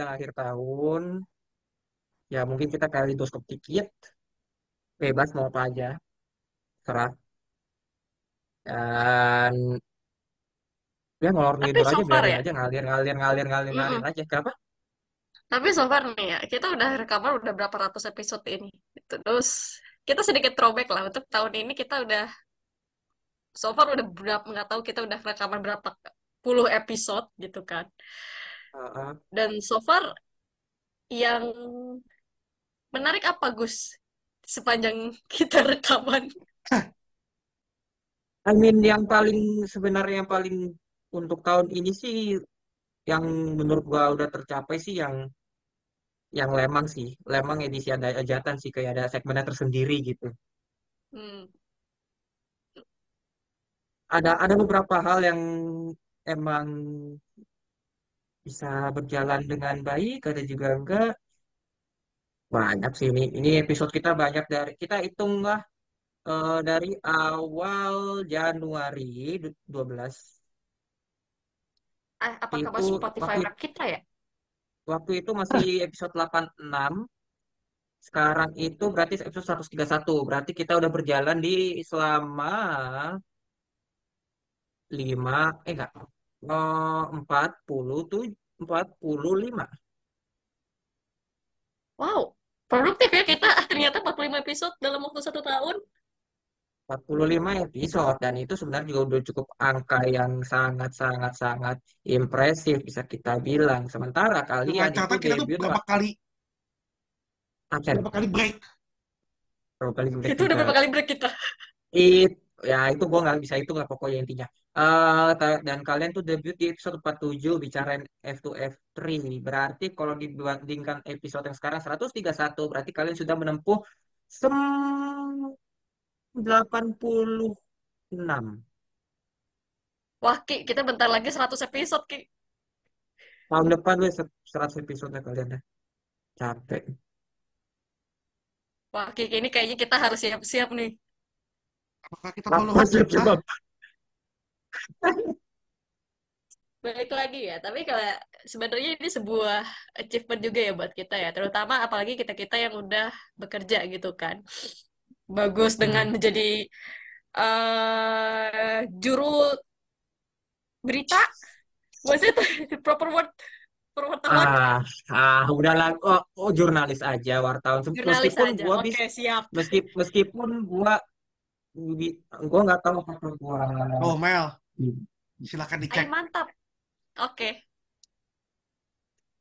Menjelang akhir tahun ya mungkin kita kaleidoskop dikit bebas mau apa aja serah dan ya ngidul so aja biarin ya, aja ngalir ngalir ngalir ngalir ngalir mm-mm. aja kenapa Tapi so far nih ya, kita udah rekaman udah berapa ratus episode ini. Terus kita sedikit throwback lah untuk tahun ini kita udah so far udah berapa nggak tahu kita udah rekaman berapa puluh episode gitu kan. Dan so far yang menarik apa Gus sepanjang kita rekaman? I mean yang paling sebenarnya yang paling untuk tahun ini sih yang menurut gua udah tercapai sih yang yang Lemang sih Lemang edisi ada ajatan sih kayak ada segmennya tersendiri gitu Hmm. ada ada beberapa hal yang emang bisa berjalan dengan baik ada juga enggak? Banyak sih ini ini episode kita banyak dari kita hitunglah eh, dari awal Januari 12 Ah, apakah itu Spotify waktu Rap kita ya? waktu itu masih episode 86 sekarang itu berarti episode 131 berarti kita udah berjalan di selama 5 eh enggak eh, 40 tuh 45 Wow, produktif ya kita. Ternyata 45 episode dalam waktu satu tahun. 45 episode dan itu sebenarnya juga udah cukup angka yang sangat sangat sangat impresif bisa kita bilang. Sementara kalian itu catatan kita tuh berapa kali? Absen berapa kali break? Berapa kali break Itu udah berapa kali break kita? It ya itu gua nggak bisa itu lah pokoknya intinya. Eh dan kalian tuh debut di episode 47 bicarain F2 F3 berarti kalau dibandingkan episode yang sekarang 131 berarti kalian sudah menempuh sem 86 Wah, Ki, kita bentar lagi 100 episode, Ki. tahun depan lu 100 episode kalian dah capek Wah, Ki, ini kayaknya kita harus siap-siap nih. Apakah kita follow apa coba Balik lagi ya, tapi kalau sebenarnya ini sebuah achievement juga ya buat kita ya, terutama apalagi kita-kita yang udah bekerja gitu kan. Bagus dengan Hmm. menjadi eh juru berita, was it proper word, wartawan, ah ah udahlah oh, oh jurnalis aja wartawan jurnalis meskipun aja. gua Oke, bisa siap. meski meskipun gua gua nggak tahu apakah gua oh Mel. Silakan Ay, dicek. mantap. Oke,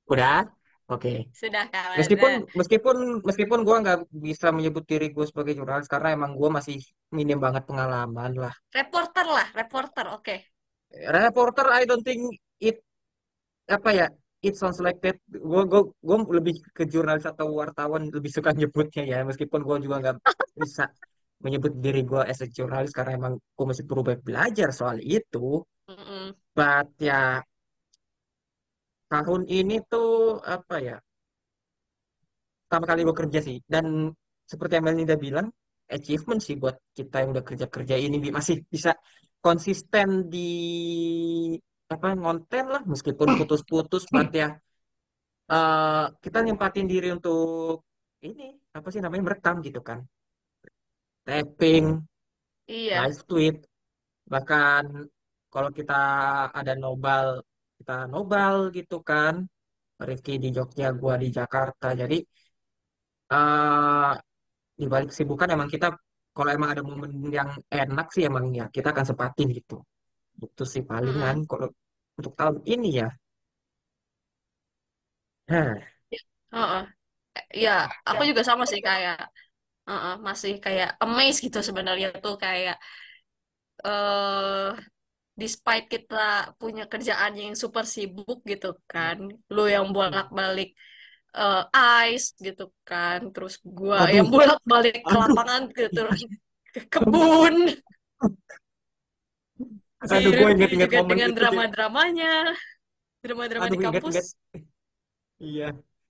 udah? Oke. Sudah kawan. meskipun meskipun meskipun gua nggak bisa menyebut diri gue sebagai jurnalis karena emang gua masih minim banget pengalaman lah. Reporter lah, reporter. Oke. reporter I don't think it apa ya it sounds like that. Gue gue gue lebih ke jurnalis atau wartawan lebih suka nyebutnya ya meskipun gue juga nggak bisa menyebut diri gue as a jurnalis karena emang gue masih perlu belajar soal itu. Mm-mm. but ya tahun ini tuh apa ya pertama kali gue kerja sih. Dan seperti yang Melinda bilang achievement sih buat kita yang udah kerja kerja ini masih bisa konsisten di apa konten lah meskipun putus-putus. But ya eh, kita nyempatin diri untuk ini apa sih namanya merekam gitu kan tapping Iya. live tweet bahkan kalau kita ada nobal kita nobal gitu kan Rifki di Jogja gua di Jakarta jadi eh di balik kesibukan emang kita kalau emang ada momen yang enak sih emang ya kita akan sempatin gitu itu sih palingan Mm-mm. kalau untuk tahun ini ya Hah, Heeh. Ya, aku juga sama sih kayak heeh, masih kayak amazed gitu sebenarnya tuh kayak eh despite kita punya kerjaan yang super sibuk gitu kan, lu yang bolak-balik eh, ice gitu kan, terus gua yang aduh, bolak-balik ke lapangan gitu, ke kebun, si aduh, gue Rifki inget-inget juga momen dengan drama-dramanya, drama-drama di kampus. inget-inget. Iya.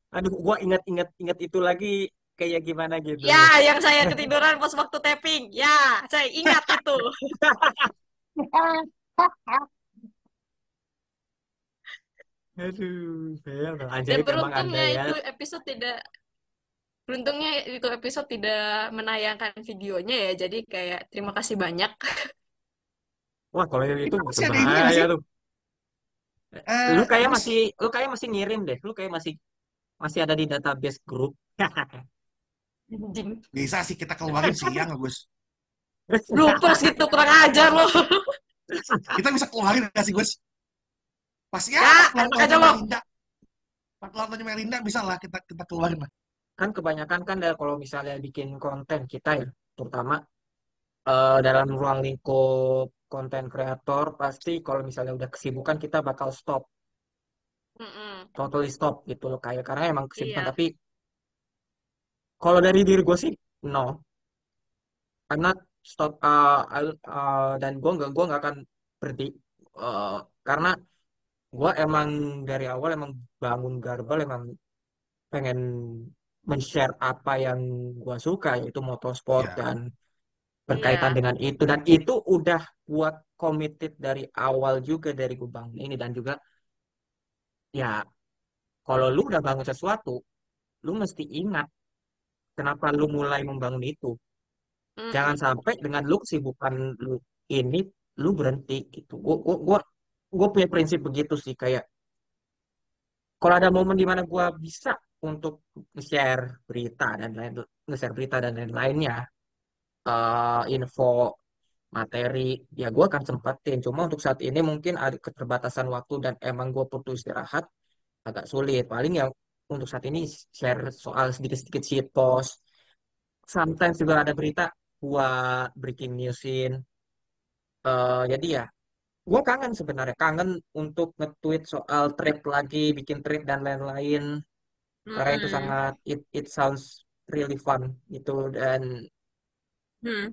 Aduh, gue inget-inget inget itu lagi kayak gimana gitu. Ya, yang saya ketiduran pas waktu tapping. Ya, saya ingat itu. Aduh, Dan ajaib Anda beruntungnya ya. itu episode tidak beruntungnya itu episode tidak menayangkan videonya ya. Jadi kayak terima kasih banyak. Wah, kalau yang itu berbahaya sih? tuh. Eh, Lu kayak apa sih? masih, lu kayak masih ngirim deh. Lu kayak masih masih ada di database grup. Anjing. Bisa sih kita keluarin siang, Gus. Bloopers gitu kurang ajar loh. Kita bisa keluarin nggak sih, Gus? Pas ya, Ya, enak aja loh. Melinda. Pas keluar Melinda bisa lah kita kita keluarin lah. Kan kebanyakan kan ya, kalau misalnya bikin konten kita ya, terutama eh, dalam ruang lingkup konten kreator, pasti kalau misalnya udah kesibukan kita bakal stop, Mm-mm. totally stop gitu loh kayak karena emang kesibukan. Iya. Tapi kalau dari diri gue sih no, I'm not stop uh, uh, dan gue nggak gue nggak akan berhenti Uh, karena gue emang dari awal emang bangun Garbal emang pengen men-share apa yang gue suka yaitu motorsport Ya. dan berkaitan Iya. dengan itu dan itu udah buat committed dari awal juga dari gue bangun ini dan juga ya kalau lu udah bangun sesuatu lu mesti ingat kenapa lu mulai membangun itu? Jangan Mm-mm. sampai dengan lu kesibukan lu ini lu berhenti gitu. Gue gue gue gue punya prinsip begitu sih kayak kalau ada momen di mana gue bisa untuk share berita dan lain nge-share berita dan lain-lainnya eh, info materi ya gue akan sempatin. Cuma untuk saat ini mungkin ada keterbatasan waktu dan emang gue butuh istirahat agak sulit. Paling ya untuk saat ini share soal sedikit-sedikit shit post sometimes juga ada berita buat breaking newsin Eh, jadi ya gue kangen sebenarnya kangen untuk nge-tweet soal trade lagi bikin trade dan lain-lain karena itu Mm-mm. sangat it it sounds really fun gitu dan Hmm.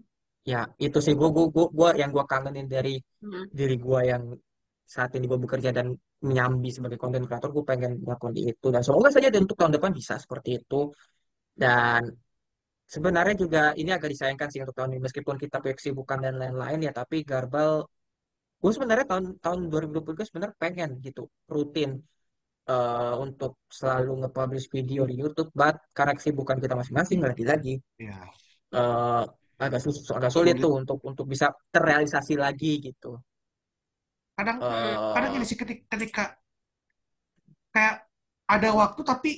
ya itu sih gue gue gue yang gue kangenin dari Hmm. diri gue yang saat ini gue bekerja dan menyambi sebagai konten kreator gue pengen melakukan itu. Dan semoga saja untuk tahun depan bisa seperti itu. Dan sebenarnya juga ini agak disayangkan sih untuk tahun ini meskipun kita punya kesibukan dan lain-lain ya tapi Garbal gue sebenarnya tahun tahun 2023 sebenarnya pengen gitu rutin eh, untuk selalu nge-publish video di YouTube but karena kesibukan kita masing-masing lagi-lagi Ya, eh, agak sus agak sulit. sulit. tuh untuk untuk bisa terrealisasi lagi gitu Kadang Hmm. kadang gini sih ketika, ketika kayak ada waktu tapi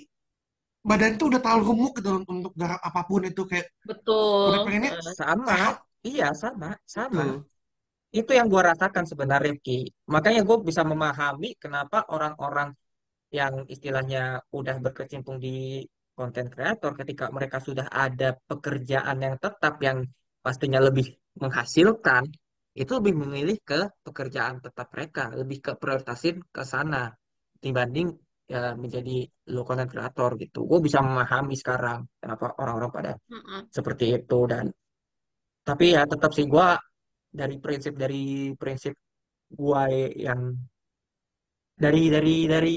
badan tuh udah terlalu gemuk gitu untuk garap apa pun itu kayak Betul. udah pengennya Eh, sama sehat iya sama sama tuh. itu yang gue rasakan sebenarnya Ki makanya gue bisa memahami kenapa orang-orang yang istilahnya udah berkecimpung di konten kreator ketika mereka sudah ada pekerjaan yang tetap yang pastinya lebih menghasilkan itu lebih memilih ke pekerjaan tetap mereka lebih ke prioritasin ke sana dibanding ya menjadi lo konten kreator gitu gue bisa memahami sekarang kenapa orang-orang pada mm-mm. seperti itu dan tapi ya tetap sih gue dari prinsip dari prinsip gue yang dari dari dari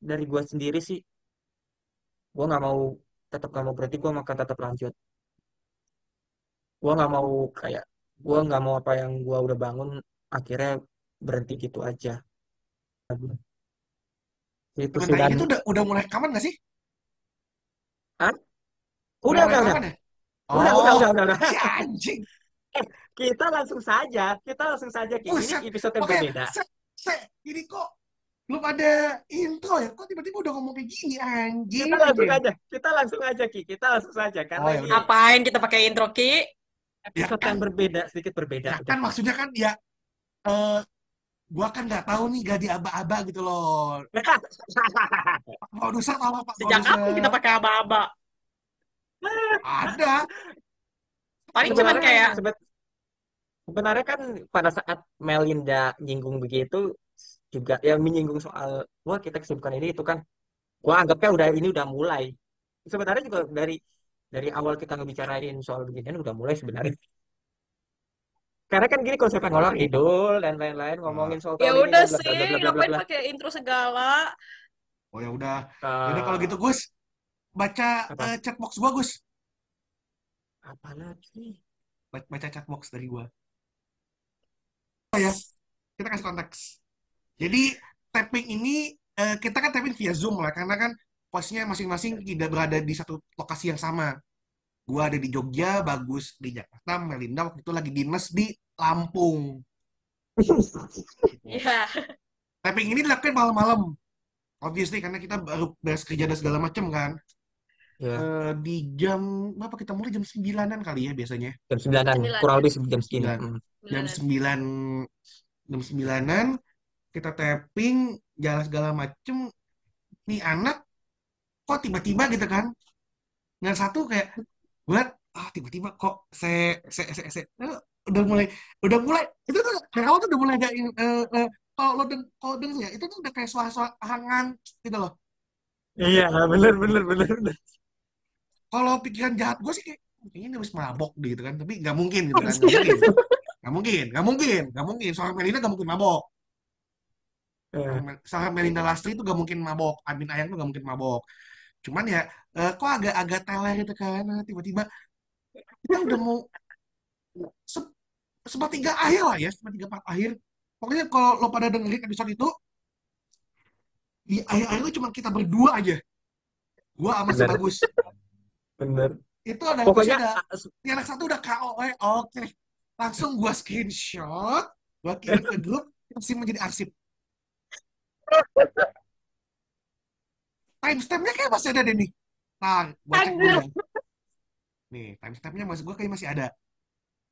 dari gue sendiri sih gue nggak mau tetap nggak mau berhenti gue akan tetap lanjut gue nggak mau kayak gue nggak mau apa yang gue udah bangun akhirnya berhenti gitu aja itu sih dan ini tuh udah udah mulai rekaman gak sih? ah, Udah udah mulai udah udah ya? udah udah Oh, udah udah udah si anjing. eh kita langsung saja kita langsung saja Ki. ini Buset. episode yang Makanya, berbeda se, se, ini kok belum ada intro ya? Kok tiba-tiba udah ngomong kayak gini? Anjing, kita langsung aja kita langsung aja Ki kita langsung saja karena Oh, ya ini udah. Apain kita pakai intro, Ki? Ya episode kan, yang berbeda sedikit berbeda ya kan maksudnya kan ya eh gua kan nggak tahu nih gak aba-aba gitu loh. Produser tahu Pak Sejak kapan kita pakai aba-aba? Ada. Paling cuman kayak sebe- sebenarnya kan pada saat Melinda nyinggung begitu juga yang menyinggung soal wah kita kesibukan ini itu kan gua anggapnya udah ini udah mulai. Sebenarnya juga dari dari awal kita ngebicarain soal beginian udah mulai sebenarnya. Karena kan gini konsepnya ngalor idul dan lain-lain ngomongin soal ya ini udah sih, ngapain pakai intro segala? Oh ya udah. Ya udah kalau gitu Gus, baca apa? eh, chatbox gua Gus. Apa lagi? Ba- Baca chatbox dari gua. Oh ya, kita kasih konteks. Jadi tapping ini eh, kita kan tapping via Zoom lah karena kan posnya masing-masing tidak berada di satu lokasi yang sama. Gua ada di Jogja, Bagus di Jakarta, Melinda waktu itu lagi dinas di Lampung. Iya. Tapping ini dilakukan malam-malam. Obviously karena kita baru beres kerja dan segala macam kan. Ya, Eh, di jam berapa kita mulai jam 9-an kali ya biasanya. jam sembilanan, Sembilan. kurang lebih jam segini. Sembilan. Hmm. Jam. 9 jam 9-an kita tapping jalan segala macem nih anak kok tiba-tiba gitu kan? Yang satu kayak buat ah tiba-tiba kok se se se, se. Eh, udah mulai udah mulai itu tuh dari awal tuh udah mulai agak in- eh, eh, kalau lo deng kalau denger ya itu tuh udah kayak suara-suara hangat gitu loh. Iya, bener bener bener bener. kalau pikiran jahat gue sih kayak kayaknya ini habis mabok deh gitu kan. Tapi nggak mungkin gitu kan nggak mungkin. nggak mungkin nggak mungkin nggak mungkin. Seorang Melina nggak mungkin mabok. Eh, Mel- seorang Melinda Lastri itu gak mungkin mabok. Amin Ayang tuh gak mungkin mabok cuman ya eh, kok agak-agak teler gitu kan Nah, tiba-tiba kita udah mau se- sepertiga akhir lah ya sepertiga part akhir. Pokoknya kalau lo pada dengerin episode itu di akhir-akhir itu cuma kita berdua aja. Gua sama si. Bagus bener. itu ada Pokoknya se- yang anak satu udah KO eh, oke. Langsung gua screenshot gua kirim ke grup kita simpan jadi arsip timestampnya kayak masih ada deh nih nah gua cek dulu ya nih timestampnya masih gua kayak masih ada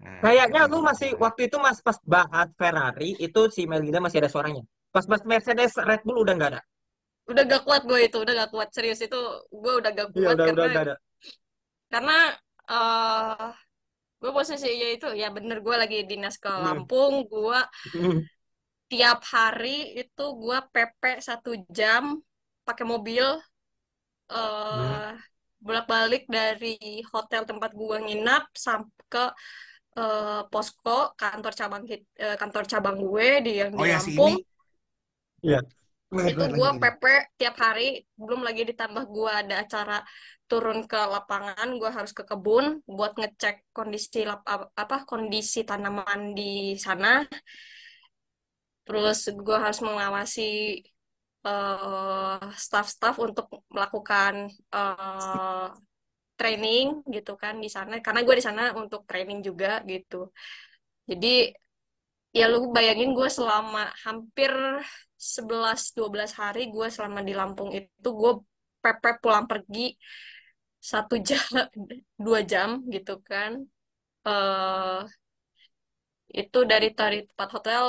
nah, kayaknya kita lu masih waktu itu mas pas bahas Ferrari itu si Melinda masih ada suaranya. Pas bahas Mercedes Red Bull udah nggak ada. Udah gak kuat gue itu, udah gak kuat serius itu, gue udah gak Iya kuat udah udah karena nggak ada. karena eh gue posisinya itu ya bener gue lagi dinas ke Hmm. Lampung, gue Hmm. tiap hari itu gue PP satu jam pakai mobil Hmm. eh bolak-balik dari hotel tempat gue nginap sampai ke eh, posko kantor cabang eh, kantor cabang gue di yang di oh ya si Lampung. Iya. Itu gue PP tiap hari belum lagi ditambah gue ada acara turun ke lapangan gue harus ke kebun buat ngecek kondisi lap, apa kondisi tanaman di sana terus gue harus mengawasi eh, staff-staff untuk melakukan eh, training gitu kan di sana. Karena gue di sana untuk training juga gitu. Jadi ya lu bayangin gue selama hampir 11-12 hari gue selama di Lampung itu gue PP pulang pergi satu jam dua jam gitu kan. Eh itu dari dari tempat hotel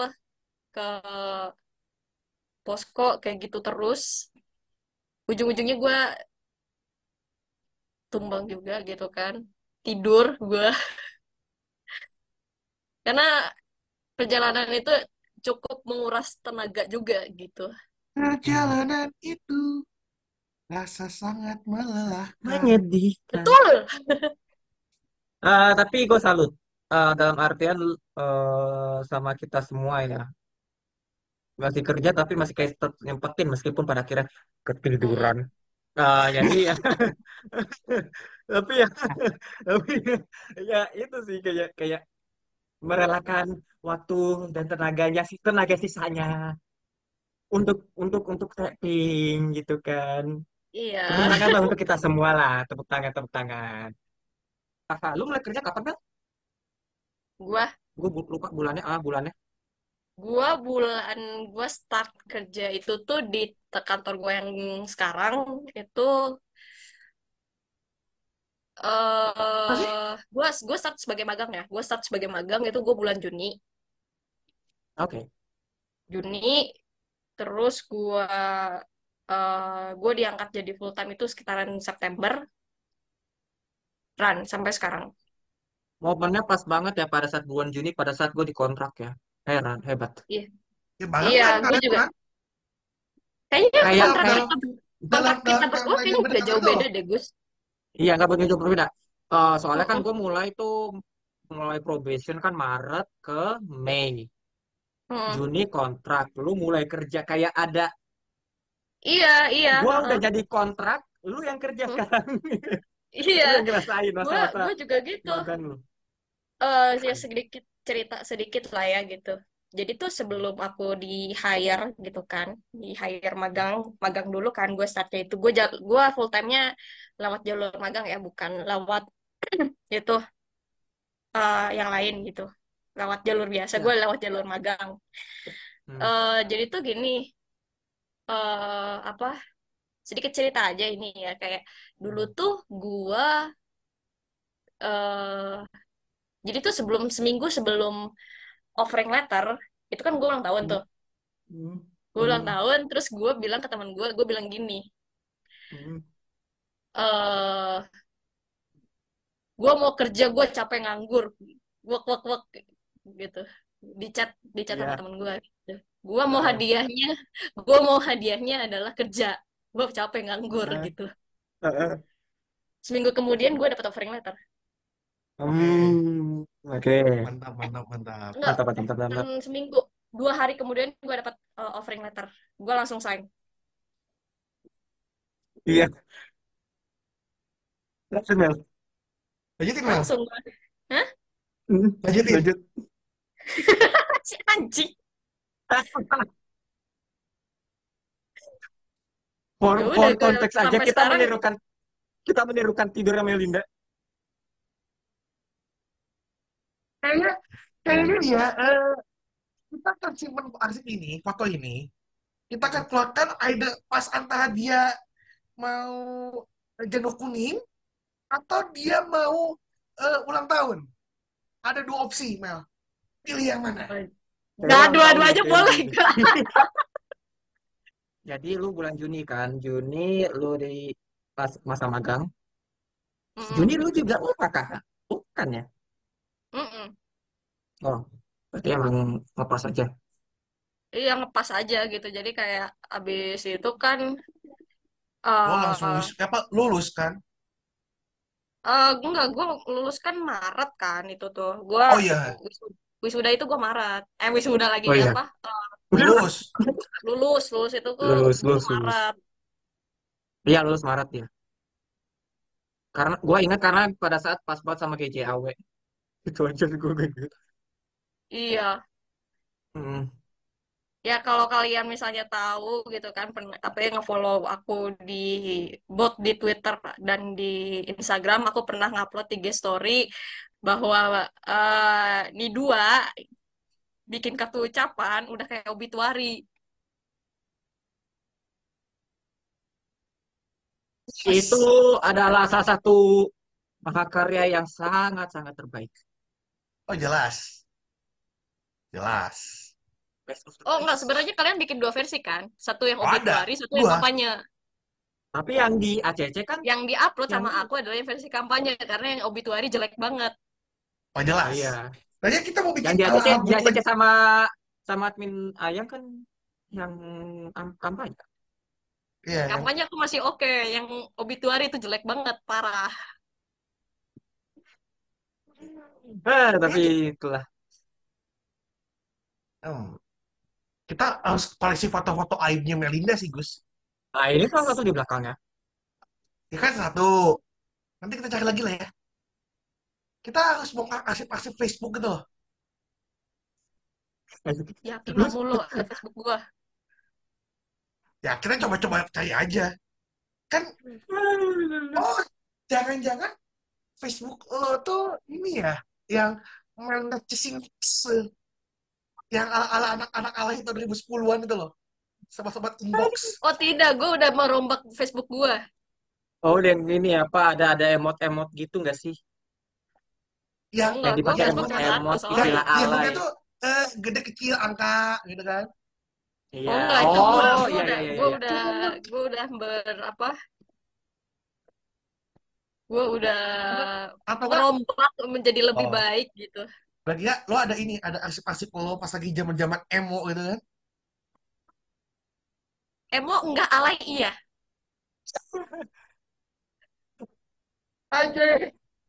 ke posko kayak gitu terus. Ujung-ujungnya gue tumbang juga gitu kan. Tidur gue karena perjalanan itu cukup menguras tenaga juga gitu. Perjalanan itu rasa sangat melelahkan. Menyedihkan. betul. Eh, tapi gue salut. Eh, dalam artian eh, sama kita semua ya masih kerja tapi masih kayak tetap nyempetin meskipun pada akhirnya ketiduran. Eh, jadi ya tapi ya tapi ya itu sih kayak kayak merelakan waktu dan tenaganya sih tenaga sisanya untuk untuk untuk tapping gitu kan. iya Tepuk tangan lah untuk kita semua lah, tepuk tangan tepuk tangan. Kakak, lu mulai kerja kapan kan? gua Gue lupa bulannya ah bulannya. Gua bulan gua start kerja itu tuh di kantor gua yang sekarang itu eh gua gua start sebagai magang ya. Gua start sebagai magang itu gua bulan Juni. Oke. Juni terus gua eh gue diangkat jadi full time itu sekitaran September. Run sampai sekarang. Momennya pas banget ya pada saat bulan Juni, pada saat gue dikontrak ya. Heran, hebat. iya Ya banget iya kan gue juga kan? kayaknya Kayak kontrak kita dalam kontrak kita berdua kayaknya berdekatan jauh beda deh Gus iya nggak begitu berbeda. Eh, soalnya kan Mm-mm. gue mulai tuh mulai probation kan Maret ke Mei. Mm-mm. Juni kontrak, lu mulai kerja kayak ada. iya iya Gue heeh. udah jadi kontrak, lu yang kerja Mm. sekarang. iya Lu yang ngerasain gue masa-masa gue juga gitu eh ya sedikit cerita sedikit lah ya gitu. Jadi tuh sebelum aku di hire gitu kan, di hire magang, magang dulu kan gue startnya itu gue gue full time-nya lewat jalur magang ya, bukan lewat itu eh, yang lain gitu. Lewat jalur biasa, Ya. gue lewat jalur magang. Hmm. eh jadi tuh gini, eh apa? Sedikit cerita aja ini ya, kayak dulu Hmm. tuh gue eh jadi tuh sebelum seminggu sebelum offering letter itu kan gue ulang tahun Hmm. tuh Hmm. gue ulang Hmm. tahun terus gue bilang ke teman gue gue bilang gini Hmm. eh gue mau kerja gue capek nganggur wak wak wak gitu di chat di chat sama Iya. temen gue gitu. gue mau Heeh. hadiahnya gue mau hadiahnya adalah kerja gue capek nganggur Heeh. gitu Heeh. seminggu kemudian gue dapet offering letter Oke, Hmm. Oke. mantap mantap mantap. enggak Mantap, mantap, mantap, mantap. seminggu dua hari kemudian gue dapet uh, offering letter gue langsung sign Iya. Lanjut, Mel. Lanjutin Mel, langsung hah Hmm. lanjutin. Lanjut. si anjing For, ya for gue konteks aja sampai kita sekarang menirukan kita menirukan tidurnya Melinda. Kayaknya kayaknya ya eh, kita akan simpen arsip ini, foto ini. Kita akan keluarkan ada pas antara dia mau jadwal kuning atau dia mau eh, ulang tahun. Ada dua opsi, Mel. Pilih yang mana? Nggak, dua-duanya boleh gak? Jadi lu bulan Juni kan, Juni lu di pas masa magang. Juni lu juga oh kakak, bukan ya? Mm-mm. Oh, berarti emang lepas aja. Iya ngepas aja gitu. Jadi kayak abis itu kan Lo langsung eh wis- apa lulus kan? eh, enggak gue lulus kan Maret kan itu tuh. Gue Oh iya, wisuda, wisuda itu gue Maret. Eh wisuda lagi Oh iya. apa? Eh, lulus. lulus lulus itu gue Lulus, lulus, lulus. Maret. Iya lulus Maret ya. Karena gua ingat karena pada saat pas banget sama kayak JAW. Itu aja gue gitu. Iya. Hmm. Ya kalau kalian misalnya tahu gitu kan apa yang ngefollow aku di bot di Twitter dan di Instagram aku pernah ngupload tiga story bahwa eh ini dua bikin kartu ucapan udah kayak obituari. Itu adalah salah satu mahakarya yang sangat-sangat terbaik. Oh jelas, jelas. Oh enggak, sebenarnya kalian bikin dua versi kan? Satu yang Oh ada, obituari, satu yang kampanye. Tapi yang di ACC kan Yang diupload yang sama aku adalah yang versi kampanye karena yang obituari jelek banget. Oh jelas. iya. Kayaknya kita mau Yang bikin di ala ACC di. ACC sama sama admin Ayang kan yang am- kampanye. Iya, yang Kampanye aku masih oke, yang obituari itu jelek banget, parah. Eh, kayaknya tapi kita, itulah. hmm, kita harus koleksi foto-foto aibnya Melinda sih Gus. Nah, ini salah satu di belakangnya. Ya kan satu. Nanti kita cari lagi lah ya. Kita harus bongkar arsip-arsip Facebook gitu loh. Yakin mulu Facebook gua. Ya kita coba-coba cari aja. Kan, oh jangan-jangan Facebook lo tuh ini ya, yang Melinda Chasing yang ala-ala anak-anak ala itu 2010-an itu loh. Sobat-sobat inbox. Oh tidak, gua udah merombak Facebook gua. Oh, yang ini apa ada ada emot-emot gitu nggak sih? Yang Yang dipakai yang Facebook emot cuma satu emot yang istilah alay. pokoknya tuh eh, gede kecil angka gitu kan. Iya. Oh enggak itu gue Oh, gue iya udah iya iya gue iya. udah gue udah ber apa gue udah Atau merombak menjadi lebih Oh. baik gitu. lagi ya, lo ada ini, ada arsip-arsip lo pas lagi zaman-zaman emo gitu kan? Emo enggak alay iya. Aja,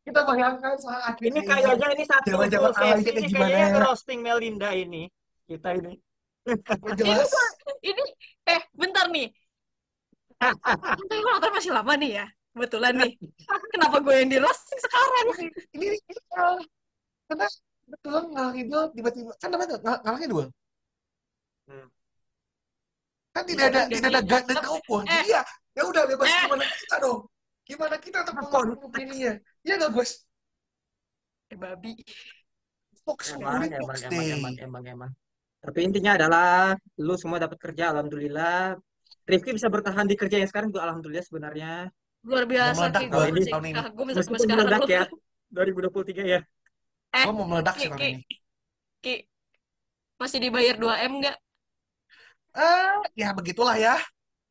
kita bayangkan saat Ini kayaknya ini satu full alay sesi kayak ini gimana? kayaknya nge-roasting Melinda ini. Kita ini. Jelas. Ini eh bentar nih. Gue nonton masih lama nih ya. Kebetulan nih. Kenapa gue yang di roasting sekarang? ini ini salah. karena betulan ngalah itu tiba-tiba kan namanya ngalahnya dua Hmm. kan tidak ada Iya, tidak ada iya. gak dan ukur Eh. jadi ya ya udah bebas Eh. gimana kita dong gimana kita untuk ininya ya nggak Gus Eh babi. Fox Emang, ini emang, Fox emang, emang, emang, emang. Tapi intinya adalah lu semua dapat kerja, alhamdulillah. Rifki bisa bertahan di kerja yang sekarang juga alhamdulillah sebenarnya. Luar biasa Ki. gua Gue ini masih tahun ini. kagum sampai sekarang meledak ya, 2023 ya. Eh, gua mau meledak sih tahun ini Ki. Masih dibayar 2M nggak? ah ya begitulah ya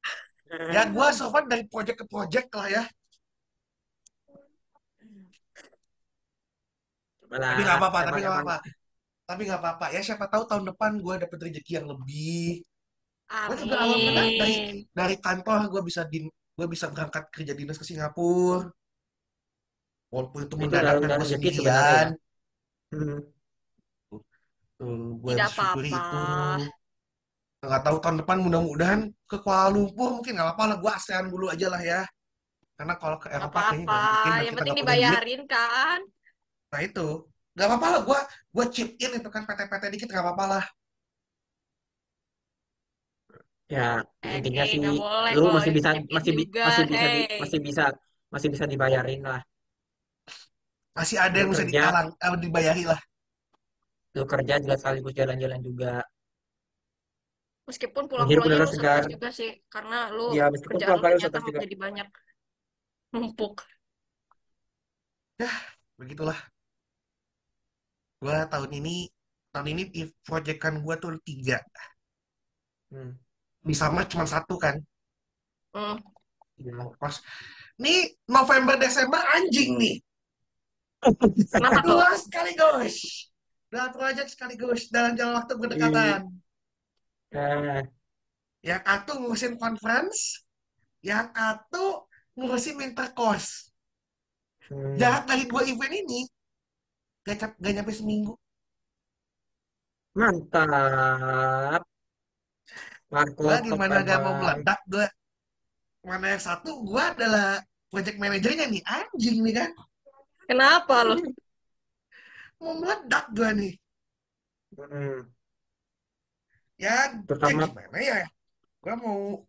ya gua survive dari project ke project lah ya Cobalah. tapi nggak apa-apa tapi nggak apa-apa tapi nggak apa-apa ya siapa tahu tahun depan gua dapet rezeki yang lebih Gua juga alhamdulillah dari Amin. dari kantor gue bisa din gue bisa berangkat kerja dinas ke Singapura walaupun itu mendadak dan sendirian ya. Hmm. gue apa-apa. itu nggak tahu tahun depan mudah-mudahan ke Kuala Lumpur mungkin nggak apa-apa lah gue ASEAN dulu aja lah ya karena kalau ke Eropa kayaknya nggak mungkin Yang penting duit dibayarin kan. nah itu nggak apa-apa lah gue gue chip in itu kan PT-PT dikit nggak apa-apa lah Ya, Eh, intinya sih nggak boleh lu masih bisa masih bi- juga, masih bisa di, hey. masih bisa masih bisa dibayarin lah. masih ada yang Lu bisa kerja, ditalang eh, dibayari lah lu kerja juga sekaligus jalan-jalan juga. Meskipun pulang-pulangnya lu segar. juga sih. Karena lu Ya, meskipun kerjaan pulang lu kali ternyata jadi banyak. Numpuk. begitulah gue tahun ini tahun ini if proyekan gue tuh tiga Hmm. Di sama cuma satu kan Hmm. Ya. pas nih November Desember anjing nih Kenapa tuh? dua sekaligus dua proyek sekaligus dalam jangka waktu berdekatan Eh, yang satu ngurusin conference yang satu ngurusin winter course hmm. jarak dari dua event ini gak, gak nyampe seminggu Mantap. Marco gue gimana gak mau meledak gue mana yang satu gue adalah project manajernya nih anjing nih kan Kenapa lu? mau meledak gue nih Hmm. ya, ya Terutama gimana ya gue mau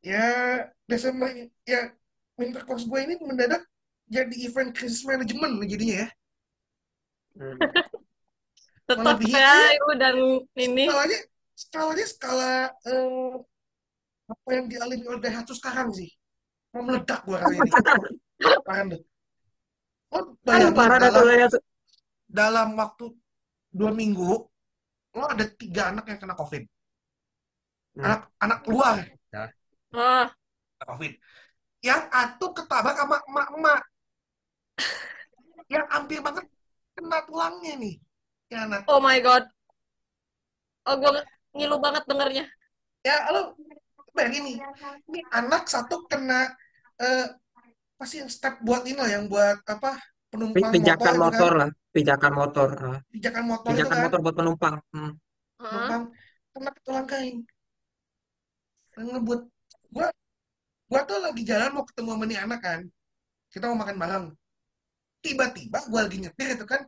ya Desember ya winter course gue ini mendadak jadi event krisis manajemen jadinya ya hmm. Tetap ya, iya. lu dan ini. skalanya skalanya skala eh, apa yang dialami oleh Daihatsu sekarang sih. Mau meledak gue kali ini parah deh lo bayangin parah dalam ya. dalam waktu dua minggu lo ada tiga anak yang kena covid. Hmm. anak anak luar. Ya, Oh, kena covid. Yang atuh ketabrak sama emak-emak. Yang hampir banget kena tulangnya nih. Ya anak oh my god. Oh, gue ngilu banget dengernya. ya lo bayangin nih ini anak satu kena eh apa sih yang step buat ini lah yang buat apa penumpang Pijakan motor kan motor lah, pijakan motor. ah. pijakan motor itu Pijakan kan motor buat penumpang. Hmm. Penumpang kena ke tulang kain ngebut gua gua tuh lagi jalan mau ketemu sama nih anak kan kita mau makan bareng tiba-tiba gua lagi nyetir itu kan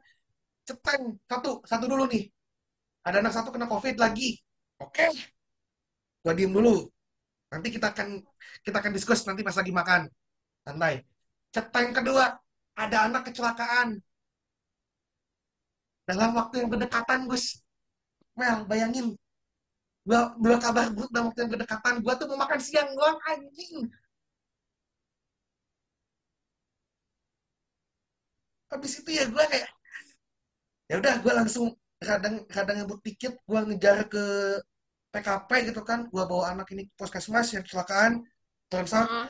ceteng satu satu dulu nih ada anak satu kena covid lagi oke. Gua diem dulu. Nanti kita akan kita akan diskus nanti pas lagi makan. Santai. Ceteng kedua ada anak kecelakaan. Dalam waktu yang berdekatan Gus. Mel bayangin. Gua dua kabar buruk dalam waktu yang berdekatan. Gua tuh mau makan siang doang anjing. Habis itu ya gua kayak ya udah gua langsung kadang kadang ngebut tiket gua ngejar ke PKP gitu kan gua bawa anak ini ke puskesmas yang kecelakaan turns out Heeh.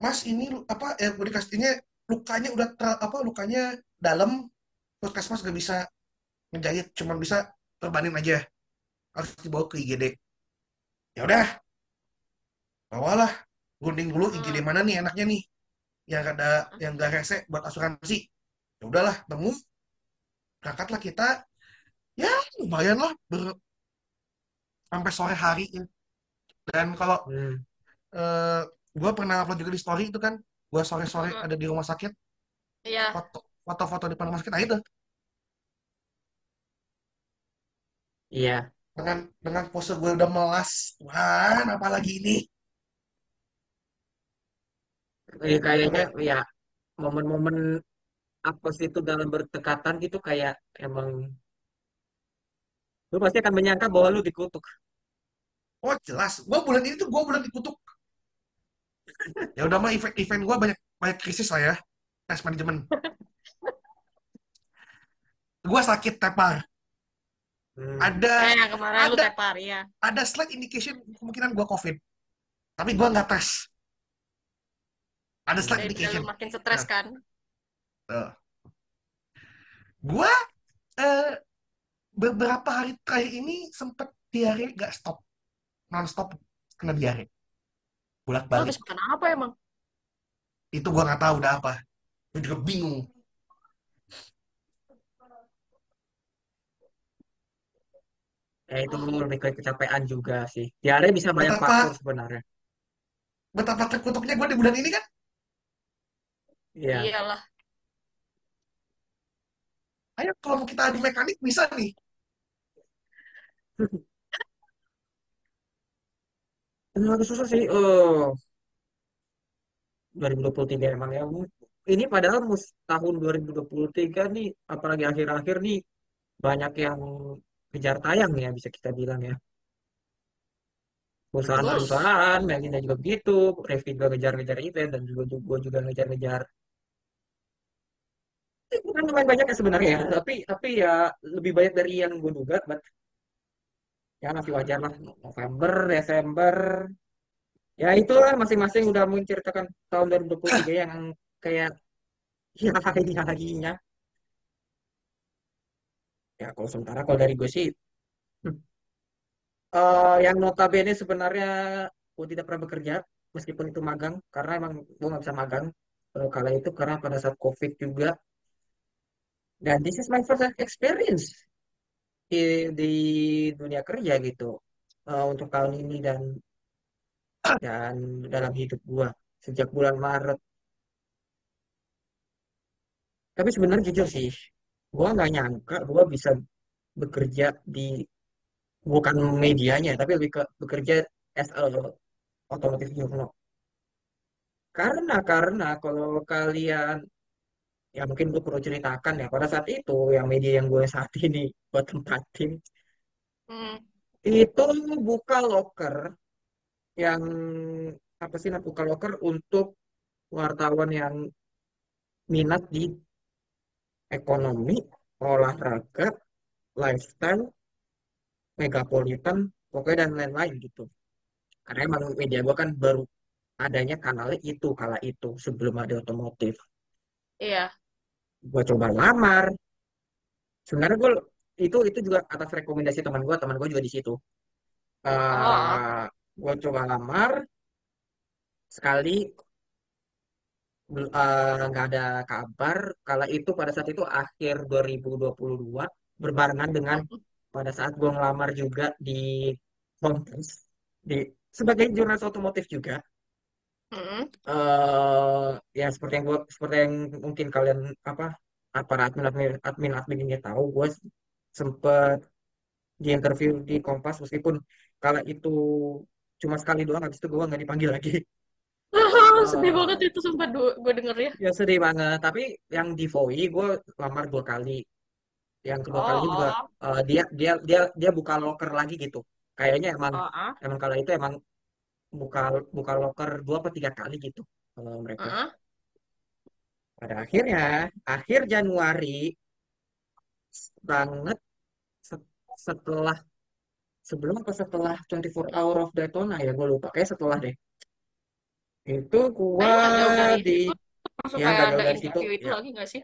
mas ini apa ya gue dikasih ini lukanya udah ter- apa lukanya dalam puskesmas gak bisa ngejahit cuma bisa terbanin aja. Harus dibawa ke IGD ya udah. Bawalah gunting dulu IGD mana nih enaknya nih yang ada yang gak rese buat asuransi. Ya udahlah temu. Berangkatlah kita. Ya lumayan lah ber- sampai sore hari dan kalau Hmm. eh gue pernah upload juga di story itu kan gue sore-sore Hmm. ada di rumah sakit Iya. foto foto-foto depan rumah sakit nah itu Iya. dengan dengan pose gue udah melas Tuhan apalagi ini Eh, kayaknya ya momen-momen apa sih itu dalam berdekatan gitu kayak emang lu pasti akan menyangka bahwa lu dikutuk. oh jelas. Gue bulan ini tuh gue bulan dikutuk. Ya udah mah event event gue banyak banyak krisis lah ya. Tes manajemen gue sakit tepar. Hmm. ada Eh, yang kemarin lu ada tepar, ya. ada slight indication kemungkinan gue covid. Tapi gue nggak tes. Ada slight indication lu makin stres kan. gue eh, beberapa hari terakhir ini sempet diare gak stop non stop kena diare bolak balik habis makan apa emang? itu gue nggak tahu udah apa gue juga bingung Ya itu lebih ke kecapean juga sih. Diare bisa banyak betapa faktor sebenarnya. betapa terkutuknya gue di bulan ini kan Iya. Iyalah. ayo kalau mau kita adu mekanik bisa nih Emang agak susah sih. Oh, 2023 emang ya. Ini padahal mus tahun 2023 nih, apalagi akhir-akhir nih banyak yang kejar tayang ya bisa kita bilang ya. Perusahaan-perusahaan, Melinda juga begitu, Revi juga ngejar-ngejar event dan juga gue juga ngejar-ngejar. Eh, Bukan lumayan banyak ya sebenarnya ya, tapi tapi ya lebih banyak dari yang gue duga, ya masih wajar lah. November, Desember, ya itulah masing-masing udah menceritakan tahun 2023 yang kayak ya hari-harinya. Ya kalau sementara kalau dari gue sih, hmm, eh, yang notabene sebenarnya gue tidak pernah bekerja, meskipun itu magang, karena emang gue nggak bisa magang eh, kala itu karena pada saat COVID juga. Dan this is my first experience di, di dunia kerja gitu eh, untuk tahun ini dan dan dalam hidup gua sejak bulan Maret. Tapi sebenarnya jujur sih, gua nggak nyangka gua bisa bekerja di bukan medianya, tapi lebih ke bekerja as a otomotif journal. Karena karena kalau kalian ya mungkin gue perlu ceritakan ya pada saat itu yang media yang gue saat ini buat tempatin hmm, itu buka loker yang apa sih nah, buka loker untuk wartawan yang minat di ekonomi, olahraga, lifestyle, megapolitan, pokoknya dan lain-lain gitu. Karena emang media gue kan baru adanya kanalnya itu kala itu sebelum ada otomotif. Iya. Gue coba lamar. Sebenarnya gue itu itu juga atas rekomendasi teman gue, teman gue juga di situ. Oh, Eh gue coba lamar sekali eh, nggak ada kabar. Kala itu pada saat itu akhir 2022 berbarengan dengan pada saat gue ngelamar juga di Kompas di sebagai jurnalis otomotif juga. Eh ya seperti yang gue seperti yang mungkin kalian apa para admin admin admin admin ini tahu gue sempet di interview di Kompas meskipun kala itu cuma sekali doang habis itu gue nggak dipanggil lagi. Sedih Eh, banget itu sumpah gue denger ya. ya sedih banget. Tapi yang di Voi gue lamar dua kali. Yang kedua kalinya juga Oh, eh, dia dia dia dia buka loker lagi gitu. Kayaknya emang oh, ah, emang kala itu emang buka buka loker dua atau tiga kali gitu kalau mereka. Ah, pada akhirnya akhir Januari banget se- setelah sebelum atau setelah 24 Hour of Daytona ya gue lupa kayak setelah deh. Itu gua di itu ya kayak jauh ada dari situ interview itu ya. lagi nggak sih?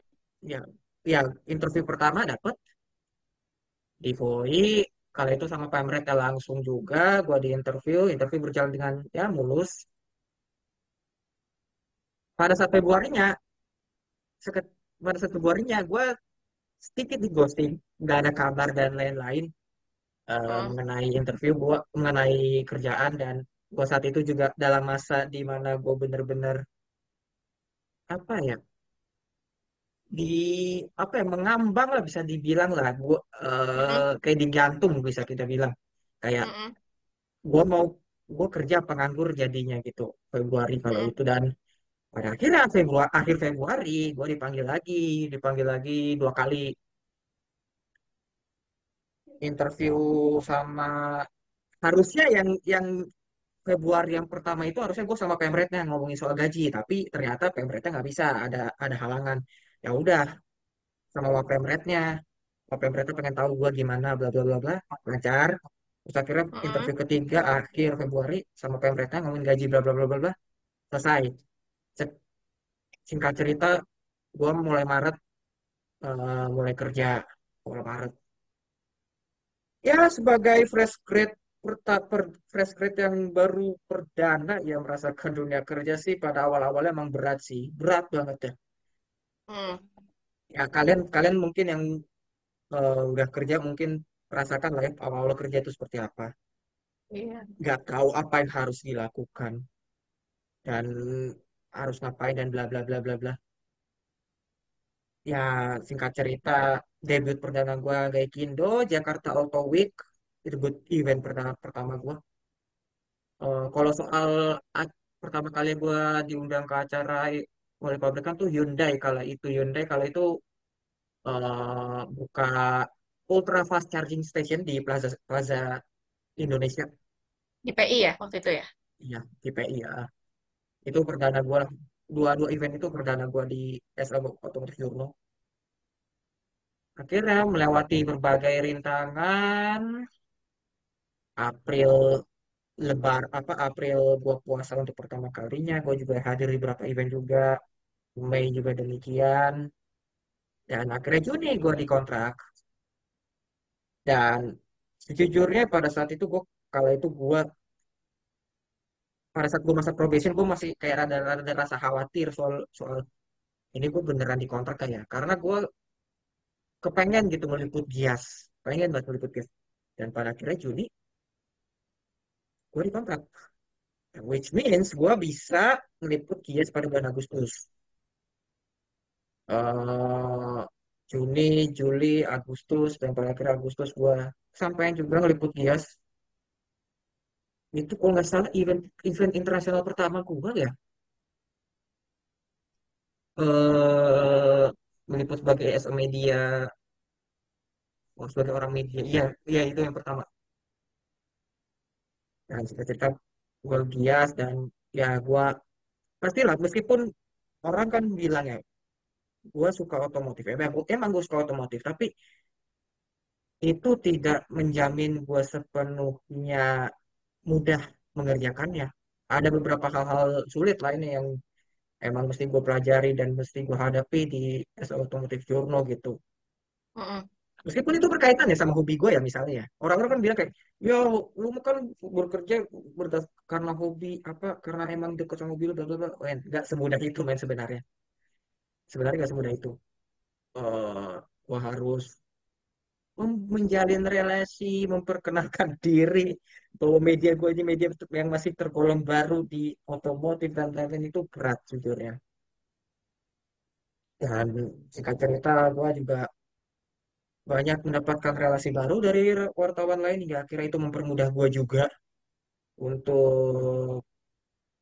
ya ya interview pertama dapet. Di Voi kala itu sama pemretnya langsung juga gua di interview interview berjalan dengan ya mulus pada saat Februarinya seket, pada saat Februarinya gue sedikit di ghosting nggak ada kabar dan lain-lain eh, Hmm. mengenai interview gua mengenai kerjaan dan gua saat itu juga dalam masa di mana gue bener-bener apa ya di apa ya mengambang lah bisa dibilang lah gua Mm-mm. eh, kayak digantung bisa kita bilang kayak Mm-mm. gua mau gue kerja penganggur jadinya gitu Februari kalau Mm-mm. itu dan pada akhirnya Februari akhir Februari gue dipanggil lagi dipanggil lagi dua kali interview sama harusnya yang yang Februari yang pertama itu harusnya gue sama pemretnya ngomongin soal gaji tapi ternyata pemretnya nggak bisa ada ada halangan ya udah sama wak pemretnya. Wak pemretnya pengen tahu gue gimana bla bla bla bla. Lancar. Terus akhirnya Mm-mm. interview ketiga akhir Februari sama pemretnya ngomongin gaji bla bla bla bla bla. Selesai. Cek- singkat cerita gue mulai Maret eh, mulai kerja. Mulai Maret. Ya sebagai fresh grade perta- per- fresh grade yang baru perdana ya merasakan dunia kerja sih pada awal-awalnya emang berat sih. Berat banget ya Mm. ya kalian kalian mungkin yang eh, udah kerja mungkin rasakan lah ya awal-awal kerja itu seperti apa Iya. nggak tahu apa yang harus dilakukan dan harus ngapain dan bla bla bla bla bla ya singkat cerita debut perdana gua Gaikindo Jakarta Auto Week itu buat event pertama pertama gua Eh, kalau soal pertama kali gue diundang ke acara oleh pabrikan tuh Hyundai kala itu. Hyundai kala itu eh, buka ultra fast charging station di Plaza Plaza Indonesia. Di PI ya waktu itu ya? ya di PI ya. Itu perdana gue lah. Dua dua event itu perdana gue di SM Automotive Journal akhirnya melewati berbagai rintangan. April lebar apa April gua puasa untuk pertama kalinya gue juga hadir di beberapa event juga. Mei juga demikian. Dan akhirnya Juni gue dikontrak. Dan sejujurnya pada saat itu gue kalau itu gue pada saat gue masa probation gue masih kayak ada ada rasa khawatir soal soal ini gue beneran dikontrak kayak karena gue kepengen gitu meliput Gias. Pengen banget meliput Gias. Dan pada akhirnya Juni gue dikontrak which means gue bisa meliput Gias pada bulan Agustus eh Juni, Juli, Agustus, dan pada akhir Agustus gue sampai juga ngeliput Gias. Itu kalau nggak salah event event internasional pertama gue ya. eh meliput sebagai SM media, oh, sebagai orang media. Iya, iya itu yang pertama. Dan cerita gue Gias dan ya gue pastilah meskipun orang kan bilang ya, gue suka otomotif. Emang, emang gue suka otomotif, tapi itu tidak menjamin gue sepenuhnya mudah mengerjakannya. Ada beberapa hal-hal sulit lainnya yang emang mesti gue pelajari dan mesti gue hadapi di Automotive Journal gitu. Mm-mm. Meskipun itu berkaitan ya sama hobi gue ya misalnya ya. Orang-orang kan bilang kayak, ya lu kan bekerja berdas karena hobi apa karena emang deket sama hobi lu bla bla nggak semudah itu men sebenarnya. Sebenarnya nggak semudah itu. eh gue harus menjalin relasi, memperkenalkan diri bahwa media gue ini media yang masih tergolong baru di otomotif dan lain-lain itu berat jujurnya. Dan singkat cerita, gue juga banyak mendapatkan relasi baru dari wartawan lain hingga akhirnya itu mempermudah gue juga untuk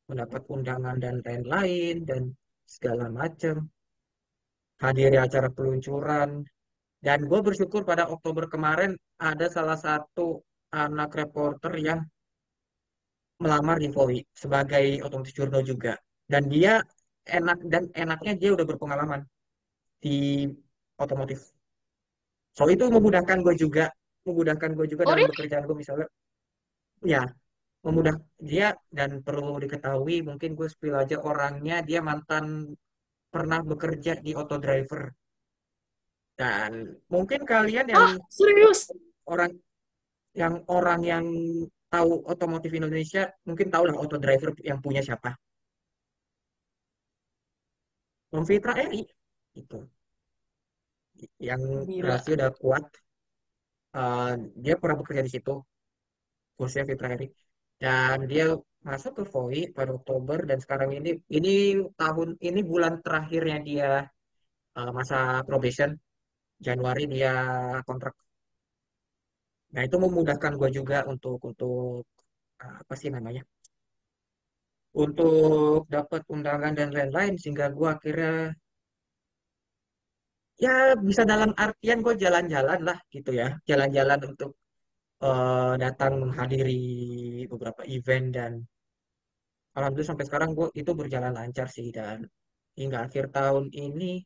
mendapat undangan dan lain-lain dan segala macam. Hadiri acara peluncuran. Dan gue bersyukur pada Oktober kemarin ada salah satu anak reporter yang melamar di Voi sebagai otomotif jurnal juga. Dan dia enak dan enaknya dia udah berpengalaman di otomotif. So itu memudahkan gue juga, memudahkan gue juga Oh dalam really? pekerjaan gue misalnya. ya memudah dia dan perlu diketahui mungkin gue spill aja orangnya dia mantan pernah bekerja di auto driver dan mungkin kalian yang Ah, serius? orang yang orang yang tahu otomotif Indonesia mungkin tahu lah auto driver yang punya siapa Om Fitra Eri itu yang Gila. rasio udah kuat Eh, dia pernah bekerja di situ khususnya Fitra Eri dan dia masuk ke VOI pada Oktober dan sekarang ini ini tahun ini bulan terakhirnya dia eh, masa probation. Januari dia kontrak. Nah itu memudahkan gue juga untuk untuk eh, apa sih namanya? Untuk dapat undangan dan lain-lain sehingga gue akhirnya ya bisa dalam artian gue jalan-jalan lah gitu ya. Jalan-jalan untuk eh, datang menghadiri beberapa event dan alhamdulillah sampai sekarang gue itu berjalan lancar sih dan hingga akhir tahun ini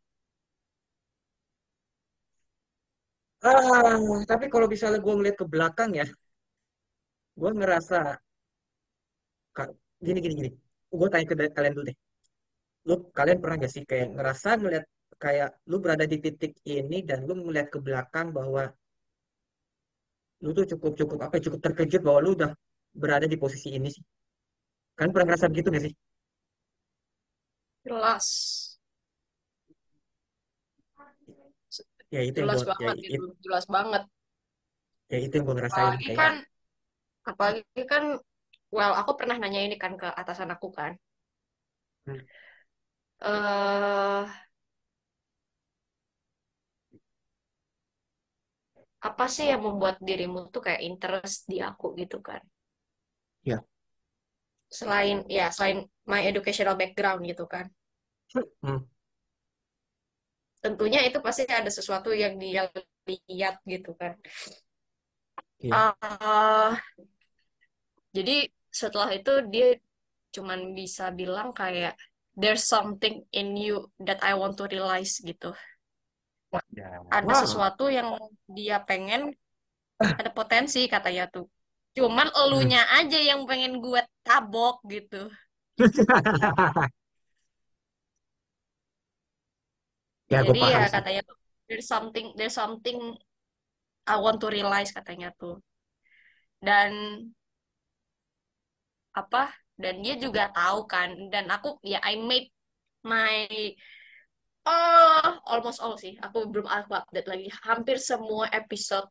ah tapi kalau misalnya gue ngeliat ke belakang ya gue ngerasa gini gini gini. Gue tanya ke kalian dulu deh. Lu kalian pernah gak sih kayak ngerasa ngeliat kayak lu berada di titik ini dan lu ngeliat ke belakang bahwa lu tuh cukup cukup apa ya, cukup terkejut bahwa lu udah berada di posisi ini sih kalian pernah ngerasa begitu gak sih Jelas. ya itu yang Jelas gue ya, banget it- itu. Jelas banget. ya itu yang gue ngerasain Apalagi kayak kan, apalagi kan, well, aku pernah nanya ini kan ke atasan aku kan. hmm, eh apa sih yang membuat dirimu tuh kayak interest di aku gitu kan? ya Selain ya selain my educational background gitu kan. hmm, Tentunya itu pasti ada sesuatu yang dia lihat gitu kan. ya eh jadi setelah itu dia cuman bisa bilang kayak there's something in you that I want to realize gitu. Ada wow sesuatu yang dia pengen, ada potensi katanya tuh. Cuman Hmm. elunya aja yang pengen gue tabok gitu. ya Jadi ya paham sih katanya tuh there's something there's something I want to realize katanya tuh. Dan apa? Dan dia juga tahu kan. Dan aku ya I made my oh almost all sih. Aku belum aku update lagi. Hampir semua episode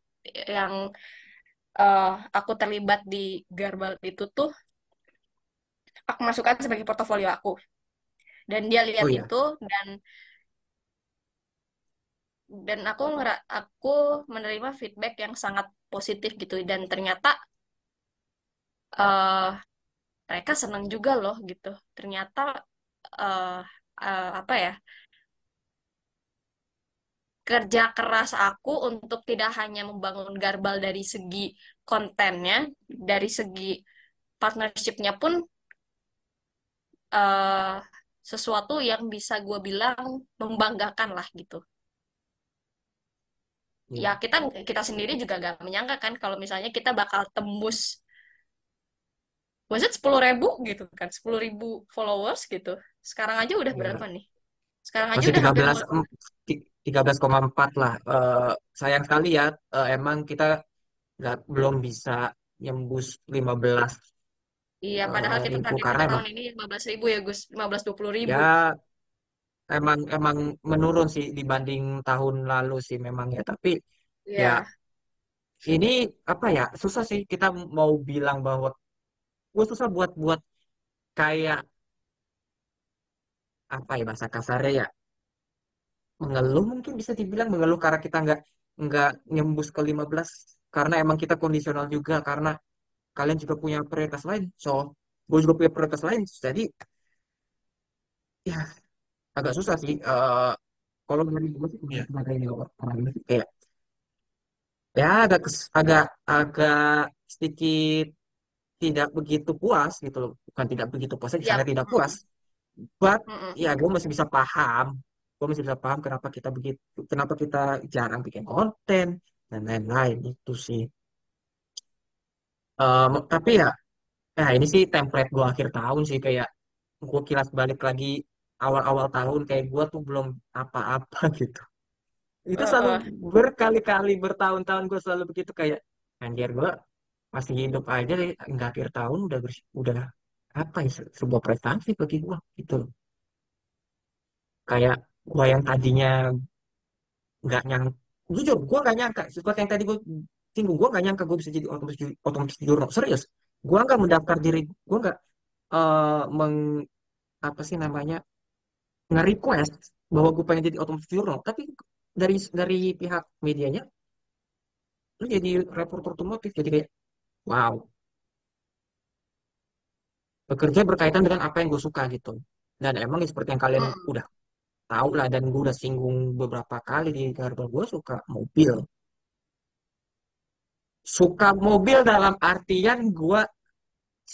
yang eh, aku terlibat di Garbal itu tuh aku masukkan sebagai portofolio aku. Dan dia lihat oh iya itu dan dan aku ngera aku menerima feedback yang sangat positif gitu dan ternyata eh mereka senang juga loh gitu. Ternyata eh eh, apa ya? Kerja keras aku untuk tidak hanya membangun Garbal dari segi kontennya, dari segi partnershipnya pun eh, sesuatu yang bisa gue bilang membanggakan lah gitu. Ya iya kita kita sendiri juga gak menyangka kan kalau misalnya kita bakal tembus, was it sepuluh ribu gitu kan, sepuluh ribu followers gitu. Sekarang aja udah berapa Iya. nih? Sekarang aja masih udah hampir 13 mau em, ti- 13,4 lah Eh, sayang sekali ya eh, emang kita nggak belum bisa nyembus 15 Iya, padahal eh, kita ribu karena emang tahun ini 15 ribu ya Gus, 15-20 ribu. ya emang emang menurun sih dibanding tahun lalu sih memang ya tapi ya Iya. ini apa ya susah sih kita mau bilang bahwa gue susah buat buat kayak apa ya bahasa kasarnya ya? Mengeluh mungkin bisa dibilang mengeluh karena kita nggak nggak nyembus ke 15 karena emang kita kondisional juga karena kalian juga punya prioritas lain. So gue juga punya prioritas lain. Jadi ya agak susah sih. Eh, kalau dari gue sih Iya. sebagai orang ini sih kayak ya agak agak agak sedikit tidak begitu puas gitu loh. Bukan tidak begitu puas Yap. sangat tidak puas but Mm-mm. ya gue masih bisa paham gue masih bisa paham kenapa kita begitu kenapa kita jarang bikin konten dan lain-lain itu sih Em, tapi ya, nah ini sih template gue akhir tahun sih kayak gue kilas balik lagi awal-awal tahun kayak gue tuh belum apa-apa gitu. Itu selalu berkali-kali bertahun-tahun gue selalu begitu kayak anjir gue masih hidup aja deh, nggak akhir tahun udah bers- udah apa ya se- sebuah prestasi bagi gue gitu loh. Kayak gue yang tadinya nggak nyang jujur gue nggak nyangka seperti yang tadi gue singgung gue nggak nyangka gue bisa jadi otomatis otomatis serius gue nggak mendaftar diri gue nggak eh meng apa sih namanya nge-request bahwa gue pengen jadi otomatis jurno tapi dari dari pihak medianya lu jadi reporter otomotif jadi kayak wow bekerja berkaitan dengan apa yang gue suka gitu. Dan emang ya seperti yang kalian Mm. udah tahu lah dan gue udah singgung beberapa kali di Garba gue suka mobil. Suka mobil dalam artian gue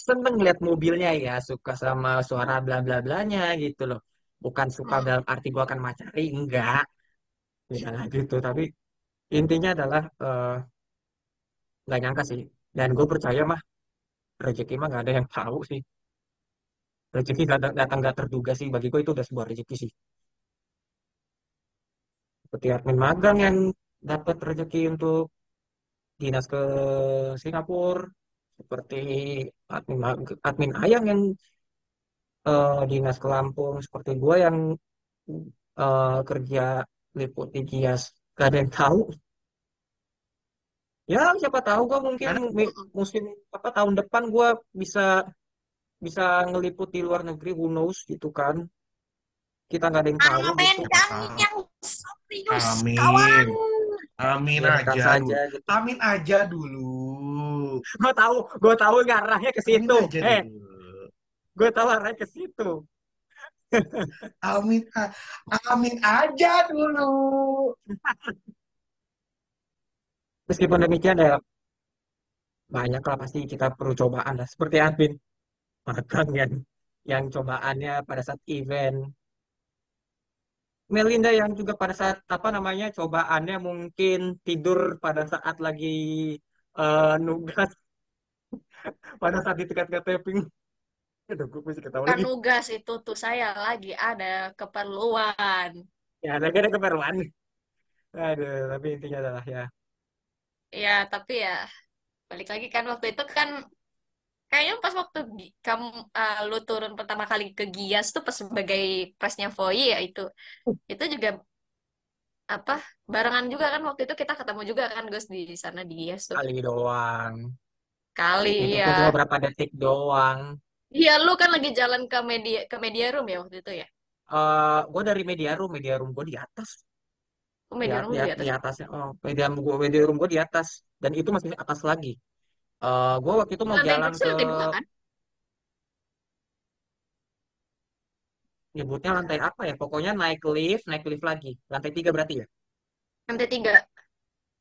seneng lihat mobilnya ya suka sama suara bla bla blanya gitu loh. Bukan suka Mm. dalam arti gue akan macari enggak. Ya gitu tapi intinya adalah eh, nggak nyangka sih. Dan gue percaya mah rezeki mah nggak ada yang tahu sih rezeki datang nggak terduga sih. Bagi gue itu udah sebuah rezeki sih. Seperti admin magang yang dapat rezeki untuk dinas ke Singapura. Seperti admin admin ayang yang eh, dinas ke Lampung. Seperti gue yang eh, kerja liput di Gias gak ada yang tahu. Ya siapa tahu gue mungkin musim apa tahun depan gue bisa bisa ngeliput di luar negeri who knows gitu kan kita nggak ada yang tahu Amin, gitu kami tahu. yang serius, Amin. kawan. Amin biarkan aja saja gitu Amin aja dulu. gue tahu gue tahu arahnya ke Amin situ eh gue tahu arahnya ke situ Amin, amin aja dulu. meskipun demikian ya banyak lah pasti kita perlu cobaan lah seperti admin magang yang yang cobaannya pada saat event. Melinda yang juga pada saat apa namanya cobaannya mungkin tidur pada saat lagi eh, nugas. Pada saat di tengah-tengah taping aduh gue masih ketawa Bukan lagi. nugas itu tuh saya lagi ada keperluan. ya ada ada keperluan. Aduh tapi intinya adalah ya. Ya, tapi ya balik lagi kan waktu itu kan kayaknya pas waktu kamu uh, lu turun pertama kali ke Gias tuh pas sebagai presnya Voy ya itu. Itu juga apa barengan juga kan waktu itu kita ketemu juga kan Gus di sana di Gias tuh. kali doang Kali itu ya. cuma berapa detik doang Iya, lu kan lagi jalan ke media ke media room ya waktu itu ya. eh gue dari media room media room gue di atas Oh, di, media room di, di at- di atas. atasnya oh media room gue media room gue di atas dan itu masih atas lagi eh gue waktu itu mau lantai jalan ke Lantai dua kan? nyebutnya lantai apa ya? Pokoknya naik lift naik lift lagi. Lantai tiga berarti ya? Lantai tiga.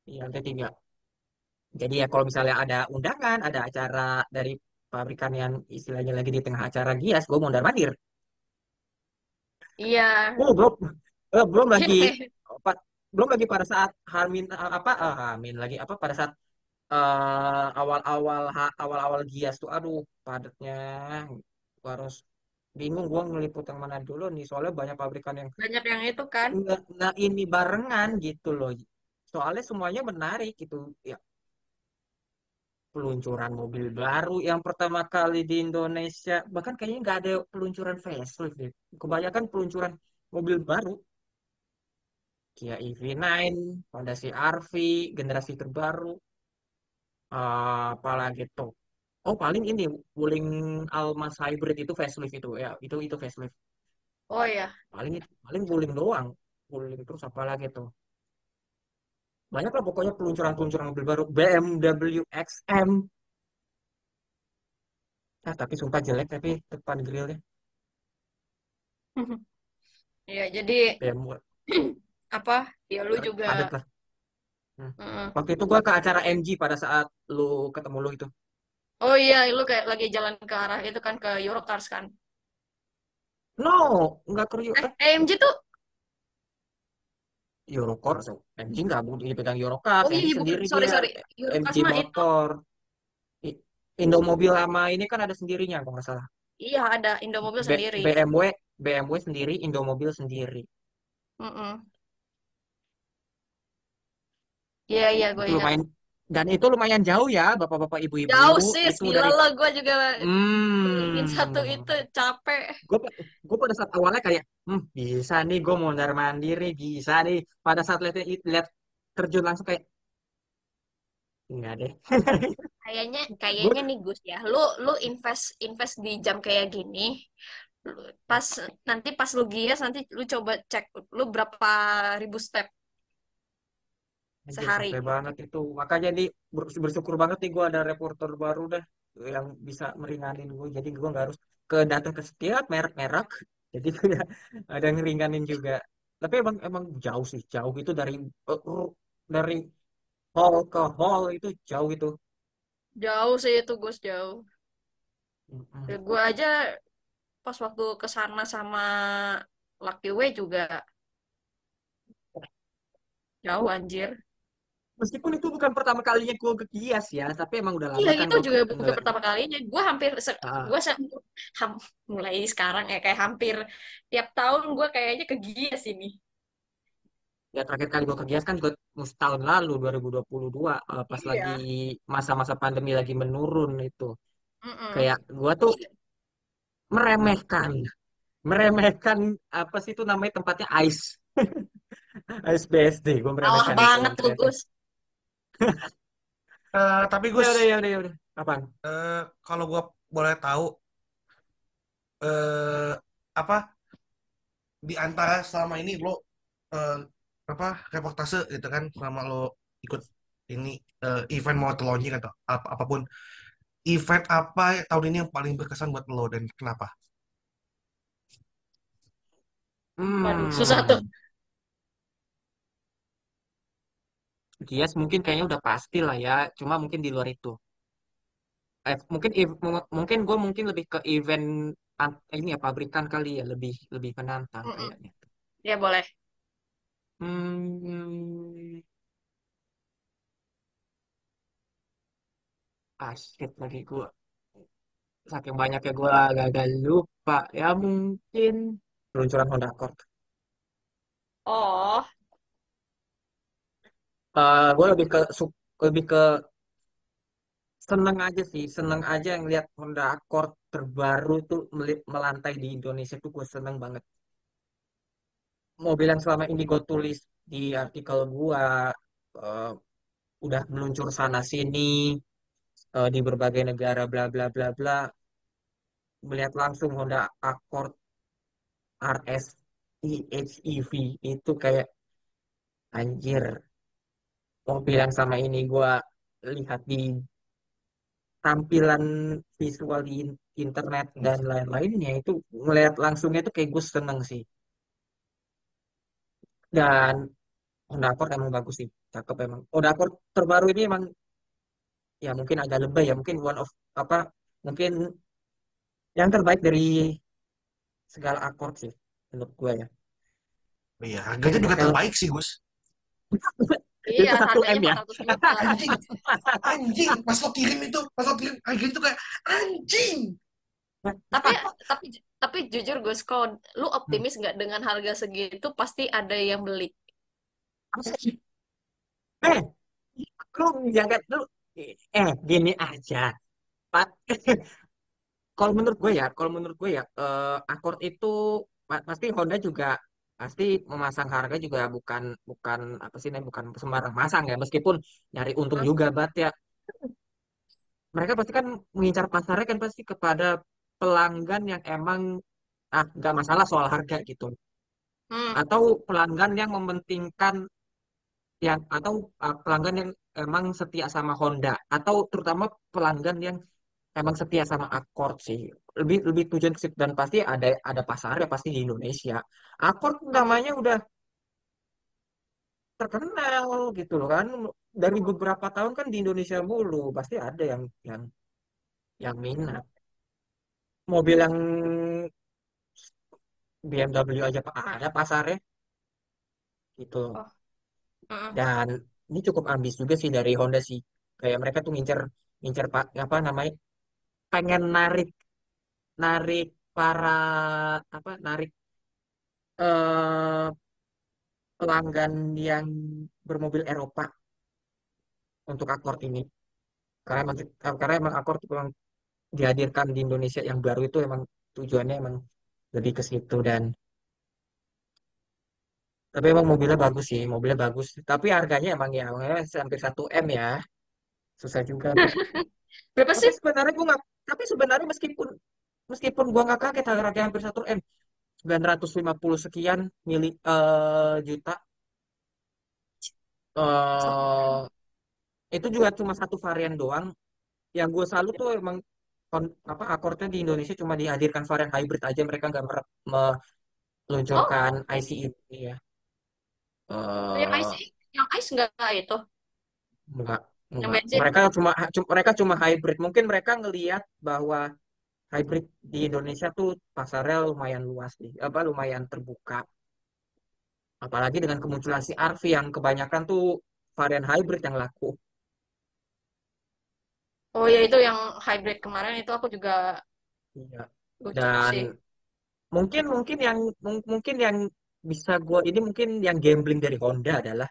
iya lantai tiga. Jadi ya kalau misalnya ada undangan ada acara dari pabrikan yang istilahnya lagi di tengah acara gias gue mondar mandir. Iya. oh belum. Eh, belum lagi. Belum lagi pada saat Harmin eh, apa Harmin lagi apa pada saat awal-awal ha- awal-awal gias tuh aduh padatnya. Gua harus bingung gua ngeliput yang mana dulu nih soalnya banyak pabrikan yang Banyak yang itu kan. nggak ini barengan gitu loh. Soalnya semuanya menarik gitu ya. Peluncuran mobil baru yang pertama kali di Indonesia. Bahkan kayaknya nggak ada peluncuran facelift deh. Kebanyakan peluncuran mobil baru. Kia EV9 Honda CR-V generasi terbaru eh, apalagi tuh oh paling ini Wuling Almas Hybrid itu facelift itu ya itu itu facelift Oh ya. paling itu paling Wuling doang Wuling terus apa lagi tuh banyak lah pokoknya peluncuran-peluncuran mobil baru BMW XM ah tapi sumpah jelek tapi depan grillnya Iya, jadi BMW apa? Ya lu juga. padat lah Hmm. Mm. waktu itu gua ke acara MG pada saat lu ketemu lu itu Oh iya, lu kayak lagi jalan ke arah itu kan ke Eurocars kan. no nggak ke Eh, AMG tuh Eurocar so. MG nggak bu- dipegang Eurocars Oh iya, MG iya, bukan. sendiri Sorry, dia sorry. MG Eurocars itu. motor I- Indomobil sama ini kan ada sendirinya kalau nggak salah. Iya, ada Indomobil B- sendiri. BMW BMW sendiri, Indomobil sendiri. Mm-mm. Iya, iya, gue Itu ingat. lumayan dan itu lumayan jauh ya, bapak-bapak, ibu-ibu. Jauh sih, gila dari lo. Gue juga ingin satu itu hmm, capek. gue gue pada saat awalnya kayak, hmm, bisa nih gue mau mondar mandiri, bisa nih. Pada saat lihat lihat terjun langsung kayak enggak deh. Kayaknya, kayaknya nih Gus ya, lu lu invest invest di jam kayak gini. Lu- Pas nanti pas lu gias nanti lu coba cek lu berapa ribu step sehari. capek banget itu. Makanya nih ber- bersyukur banget nih gue ada reporter baru dah yang bisa meringanin gue. Jadi gue nggak harus ke data ke setiap merek-merek. Jadi ada yang ngeringanin juga. Tapi emang emang jauh sih, jauh itu dari eh, dari hall ke hall itu jauh itu. Jauh sih itu Gus jauh. Ya, Mm-mm. gue aja pas waktu ke sana sama Lucky Way juga jauh anjir. Meskipun itu bukan pertama kalinya gue ke Kias ya, tapi emang udah Iya lama kan itu gue juga ke bukan pertama kalinya. Gue hampir se- ah, gue se- ham- mulai sekarang ya kayak hampir tiap tahun gue kayaknya ke Gias ini. ya terakhir kali gue ke Gias kan juga tahun lalu 2022 eh, pas lagi Iya. masa-masa pandemi lagi menurun itu. Mm-mm. Kayak gue tuh meremehkan, meremehkan apa sih itu namanya tempatnya ICE, ICE BSD, gue meremehkan itu banget lu. Gus. Eh, tapi Gus, udah ya udah ya udah. Apaan? eh, kalau gua boleh tahu, eh, apa di antara selama ini lo eh, apa reportase gitu kan, selama lo ikut ini eh, event motor launching atau ap- apa pun, event apa tahun ini yang paling berkesan buat lo dan kenapa? Waduh, susah tuh. Hmm, Gias mungkin kayaknya udah pasti lah ya, cuma mungkin di luar itu. Eh, mungkin ev- mu- mungkin gue mungkin lebih ke event an- ini ya pabrikan kali ya, lebih lebih menantang Mm-mm. kayaknya. Ya boleh. Hmm, asik lagi gue. Saking banyaknya gue agak lupa. Ya mungkin peluncuran Honda Accord. Oh, Eh gue lebih ke lebih ke seneng aja sih, seneng aja yang lihat Honda Accord terbaru tuh meli- melantai di Indonesia tuh gue seneng banget. Mobil yang selama ini gue tulis di artikel gue eh, udah meluncur sana sini eh, di berbagai negara bla bla bla bla. Melihat langsung Honda Accord RS PHEV itu kayak anjir mobil yang sama ini gue lihat di tampilan visual di in- internet dan lain-lainnya itu ngelihat langsungnya itu kayak gue seneng sih. Dan Honda Accord emang bagus sih cakep emang. Honda Accord terbaru ini emang ya mungkin agak lebay ya mungkin one of apa mungkin yang terbaik dari segala Accord sih menurut gue ya. Iya, harganya juga terbaik sih Gus. iya itu satu M ya 400 juta. Anjing, anjing, pas lo kirim itu, pas lo kirim harganya itu kayak anjing. Tapi tapi tapi jujur Gus, kalau lu optimis nggak dengan harga segitu pasti ada yang beli. eh lu jangan lu eh gini aja Pak kalau menurut gue ya, kalau menurut gue ya, eh, Accord itu pa- pasti Honda juga pasti memasang harga juga bukan bukan apa sih namanya bukan sembarang masang ya, meskipun nyari untung juga, bat ya. Mereka pasti kan mengincar pasarnya kan pasti kepada pelanggan yang emang ah nggak masalah soal harga gitu, Hmm. atau pelanggan yang mementingkan yang atau ah, pelanggan yang emang setia sama Honda, atau terutama pelanggan yang emang setia sama Accord sih. Lebih lebih tujuan ke situ dan pasti ada ada pasarnya pasti di Indonesia. Accord Hmm. namanya udah terkenal gitu loh kan. Dari beberapa tahun kan di Indonesia mulu pasti ada yang yang yang minat. Mobil yang BMW aja Pak, ada pasarnya gitu. Oh. Dan ini cukup ambis juga sih dari Honda sih. Kayak mereka tuh ngincer ngincer pak apa namanya pengen narik narik para apa narik eh pelanggan yang bermobil Eropa untuk Accord ini. Karena emang, karena emang Accord memang dihadirkan di Indonesia yang baru itu emang tujuannya emang lebih ke situ dan tapi emang mobilnya bagus sih mobilnya bagus. Tapi harganya emang ya emang hampir satu M ya. Susah juga. Berapa sih? sebenarnya gua nggak tapi sebenarnya meskipun meskipun gua nggak kaget harga hampir satu M. 950 sekian mili eh, juta. Eh itu juga cuma satu varian doang. Yang gue salut tuh emang kon- apa akordnya di Indonesia cuma dihadirkan varian hybrid aja mereka nggak mer- Oh, meluncurkan ICE ini ya. Yang eh. ice, yang ice enggak itu, yang bensin. Mereka cuma cu- mereka cuma hybrid. Mungkin mereka ngelihat bahwa hybrid di Indonesia tuh pasarnya lumayan luas nih apa lumayan terbuka. Apalagi dengan kemunculan si RV yang kebanyakan tuh varian hybrid yang laku. Oh ya itu yang hybrid kemarin itu aku juga iya. dan sih. mungkin mungkin yang mung- mungkin yang bisa gua ini mungkin yang gambling dari Honda adalah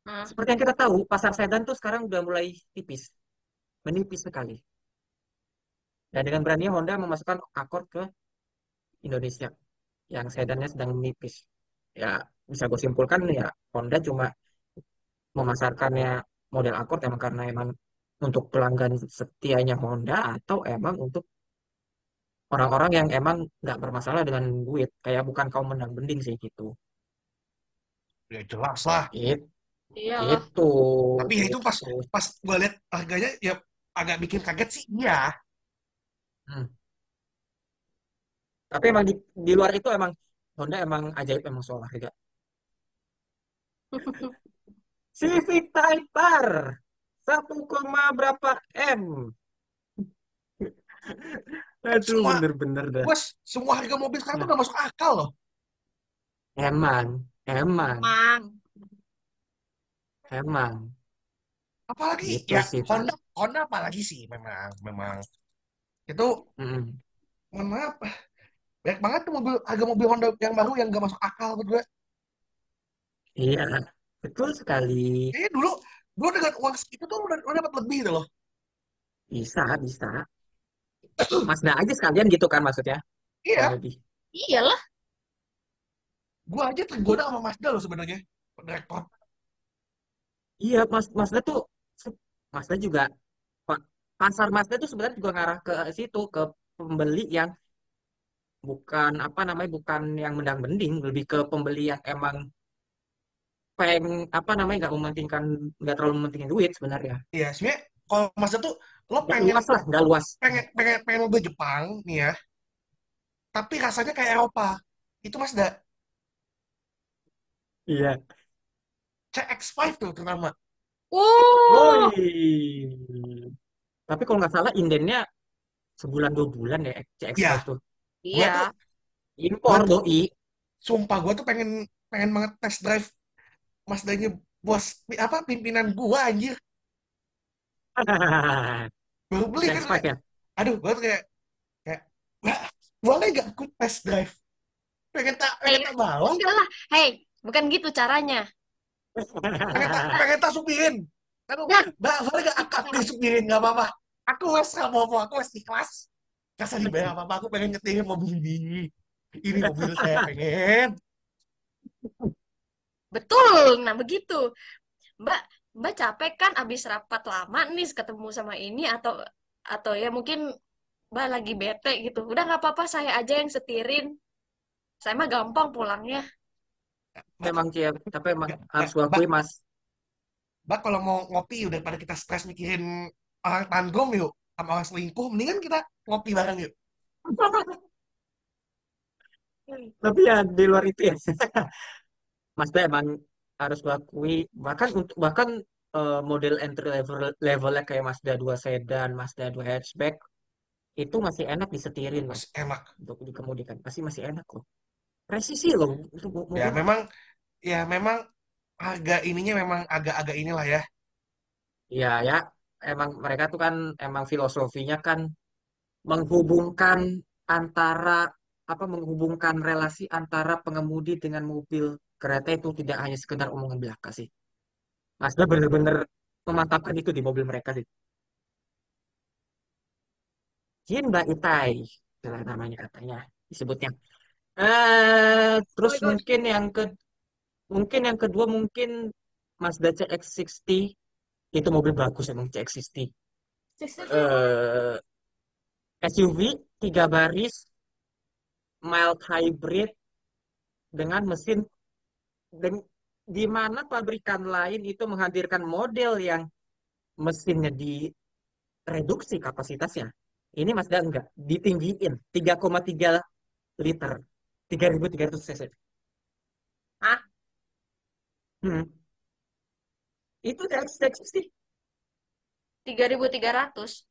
Hmm. seperti yang kita tahu pasar sedan tuh sekarang udah mulai tipis. Menipis sekali. Dan dengan beraninya Honda memasukkan Accord ke Indonesia yang sedannya sedang menipis. Ya bisa gue simpulkan ya Honda cuma memasarkannya model Accord emang karena emang untuk pelanggan setianya Honda atau emang untuk orang-orang yang emang nggak bermasalah dengan duit. Kayak bukan kaum menang bending sih gitu. Ya jelas lah. It, Iyalah. itu Tapi ya itu pas pas gue lihat harganya ya agak bikin kaget sih. Iya. Hmm. tapi emang di, di luar itu emang Honda emang ajaib emang soal harga Civic Type R satu koma berapa M aduh Semua bener-bener dah gue semua harga mobil sekarang tuh Nah, udah masuk akal loh. emang emang Emang. Emang Apalagi gitu ya sih Pak Honda Honda apalagi sih memang memang itu Mm-mm. mohon maaf banyak banget tuh mobil harga mobil Honda yang baru yang gak masuk akal gue. iya betul sekali Kayaknya dulu dulu dengan uang segitu tuh udah, udah dapat lebih tuh loh. bisa bisa Mazda aja sekalian gitu kan maksudnya Iya, lebih Iyalah. gue aja tergoda sama Mazda loh sebenarnya. Direktor. Iya Mas Mazda tuh Mazda juga pasar Mazda tuh sebenarnya juga ngarah ke situ ke pembeli yang bukan apa namanya bukan yang mendang-mending lebih ke pembeli yang emang peng apa namanya nggak mementingkan nggak terlalu mementingkan duit sebenarnya. Iya, sebenarnya kalau Mazda tuh lo nggak pengen luas lah nggak luas. pengen pengen pengen mobil Jepang nih ya, tapi rasanya kayak Eropa. Itu Mazda iya CX-5 tuh terutama. Uh, woi. Tapi kalau nggak salah indennya sebulan dua bulan ya CX-5 Iya, tuh. Iya. impor tuh doi. sumpah gue tuh pengen pengen banget test drive Mazdanya bos apa pimpinan gua anjir. Baru beli kan CX-5 kayak ya? Aduh gue tuh kayak kayak "Mbak, boleh gak aku test drive? Pengen tak pengen Hey, tak bawa? Enggak lah. Hey, bukan gitu caranya. Pengen tak supirin aduh Nah, mbak boleh gak aku, aku disupirin gak apa-apa aku wes gak mau aku wes ikhlas gak usah dibayar apa-apa aku pengen nyetirin mobil ini ini mobil saya pengen betul. Nah, begitu. Mbak, Mbak capek kan abis rapat lama nih ketemu sama ini atau atau ya mungkin Mbak lagi bete gitu. Udah nggak apa-apa, saya aja yang setirin. Saya mah gampang pulangnya. Mbak emang Cia, tapi emang mbak harus mbak, gua akui mas. Mbak kalau mau ngopi udah pada kita stres mikirin orang tanggung yuk sama orang selingkuh mendingan kita ngopi bareng yuk. Tapi ya di luar itu ya. Mazda emang harus gua akui bahkan untuk bahkan eh, model entry level levelnya kayak Mazda 2 sedan, Mazda 2 hatchback itu masih enak disetirin loh masih enak. Untuk dikemudikan. Masih masih enak loh presisi loh itu ya memang ya memang harga ininya memang agak-agak inilah ya ya ya emang mereka tuh kan emang filosofinya kan menghubungkan antara apa menghubungkan relasi antara pengemudi dengan mobil kereta itu tidak hanya sekedar omongan belaka sih. Mazda bener-bener memantapkan itu di mobil mereka sih. Hyundai Itai, namanya katanya disebutnya. Eh, Oh terus God. mungkin yang ke mungkin yang kedua mungkin Mazda CX-60 itu mobil bagus emang CX-60. Eh, SUV tiga baris mild hybrid dengan mesin deng- di mana pabrikan lain itu menghadirkan model yang mesinnya direduksi kapasitasnya. Ini Mazda enggak, ditinggiin 3,3 liter, 3300 cc. Hah? Hmm. Itu CX-60. 3.300.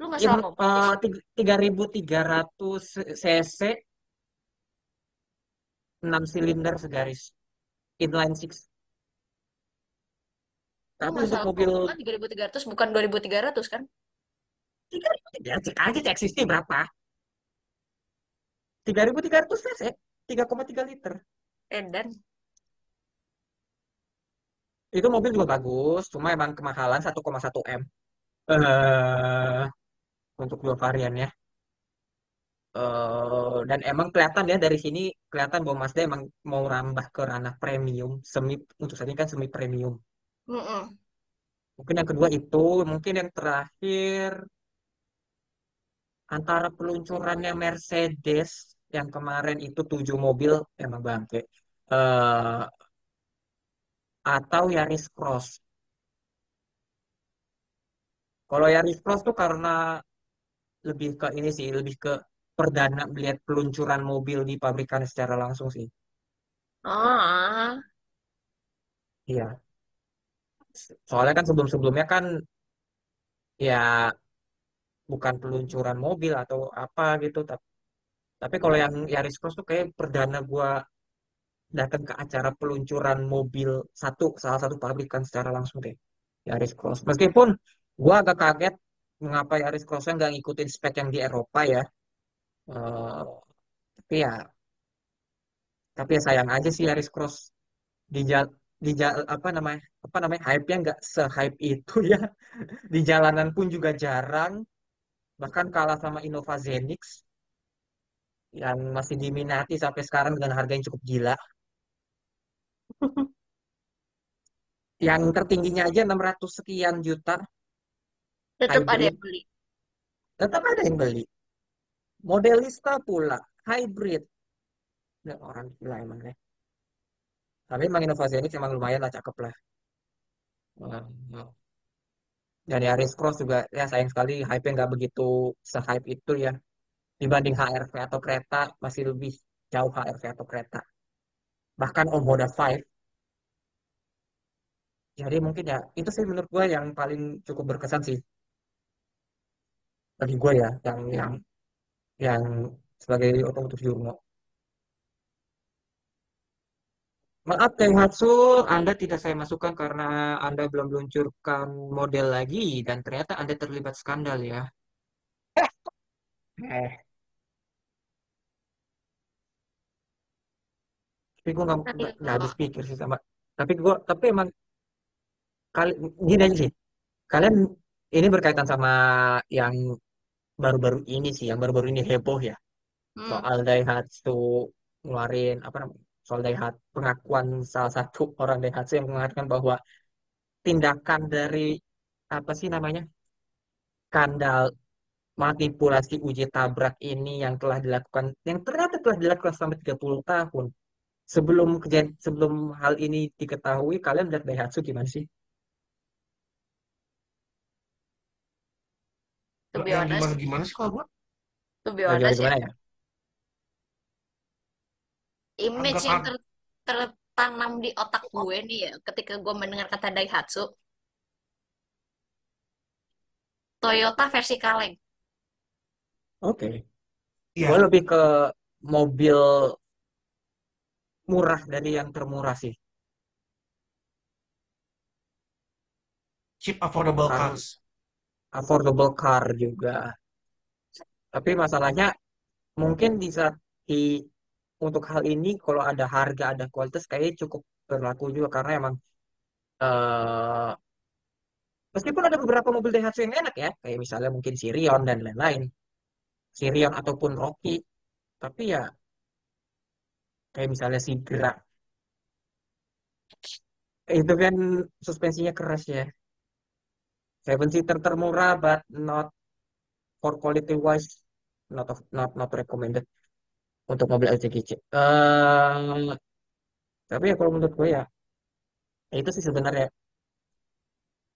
Lu nggak Ya, salah ngomong. eh, tiga- 3300 cc 6 silinder segaris inline six. Tapi untuk mobil kan 3.300 bukan 2.300 kan? 3000 cek aja CX-60 berapa? 3300 cc 3,3 liter. Edan. Itu mobil juga bagus, cuma emang kemahalan 1,1 M. Eh untuk dua variannya. Eh dan emang kelihatan ya dari sini kelihatan bahwa Mazda emang mau rambah ke ranah premium, semi untuk saat ini kan semi premium. Mm-mm. Mungkin yang kedua itu, mungkin yang terakhir antara peluncurannya Mercedes yang kemarin itu tujuh mobil emang bangke. Eh atau Yaris Cross. Kalau Yaris Cross tuh karena lebih ke ini sih, lebih ke perdana melihat peluncuran mobil di pabrikan secara langsung sih. Ah, Iya. Soalnya kan sebelum-sebelumnya kan ya bukan peluncuran mobil atau apa gitu. Tapi, tapi kalau yang Yaris Cross tuh kayak perdana gua datang ke acara peluncuran mobil satu, salah satu pabrikan secara langsung deh. Yaris Cross. Meskipun gua agak kaget mengapa Yaris Cross-nya nggak ngikutin spek yang di Eropa ya. Eh, tapi ya, tapi ya sayang aja sih Yaris Cross di di apa namanya apa namanya hype-nya nggak se-hype itu ya. Di jalanan pun juga jarang. Bahkan kalah sama Innova Zenix yang masih diminati sampai sekarang dengan harga yang cukup gila. Yang tertingginya aja 600 sekian juta tetap ada yang beli. Tetap ada yang beli. Modelista pula, hybrid. Ya, orang gila emang ya. Tapi emang Innova Zenix emang lumayan lah, cakep lah. Dan Yaris Cross juga ya sayang sekali hype-nya nggak begitu se-hype itu ya. Dibanding HRV atau kereta masih lebih jauh HRV atau kereta. Bahkan Om Moda 5. Jadi mungkin ya itu sih menurut gue yang paling cukup berkesan sih bagi gue ya yang yang yang sebagai otomotif jurno. Maaf Daihatsu, Anda tidak saya masukkan karena Anda belum meluncurkan model lagi dan ternyata Anda terlibat skandal ya. Eh, tapi gue nggak nggak habis pikir sih sama. Tapi gue tapi emang kali gini aja sih. Kalian ini berkaitan sama yang baru-baru ini sih, yang baru-baru ini heboh ya. hmm. soal Daihatsu ngeluarin apa namanya soal Daihatsu pengakuan salah satu orang Daihatsu yang mengatakan bahwa tindakan dari apa sih namanya skandal manipulasi uji tabrak ini yang telah dilakukan yang ternyata telah dilakukan selama 30 tahun sebelum kejadian sebelum hal ini diketahui kalian melihat Daihatsu gimana sih? To be yang honest, gimana gimana sih kalau gua to be Nah, gimana honest ya, gimana ya? image yang an- ter- tertanam di otak gue nih ya, ketika gue mendengar kata Daihatsu, Toyota versi kaleng. Oke, Iya, gue lebih ke mobil murah dari yang termurah sih. cheap affordable kan cars. affordable car juga. Tapi masalahnya mungkin di saat di untuk hal ini kalau ada harga ada kualitas kayaknya cukup berlaku juga karena emang eh meskipun ada beberapa mobil Daihatsu yang enak ya kayak misalnya mungkin Sirion dan lain-lain Sirion ataupun Rocky tapi ya kayak misalnya Sigra itu kan suspensinya keras ya. Seven seater termurah but not for quality wise not of, not not recommended untuk mobil LCGC. Eh tapi ya kalau menurut gue ya ya itu sih sebenarnya.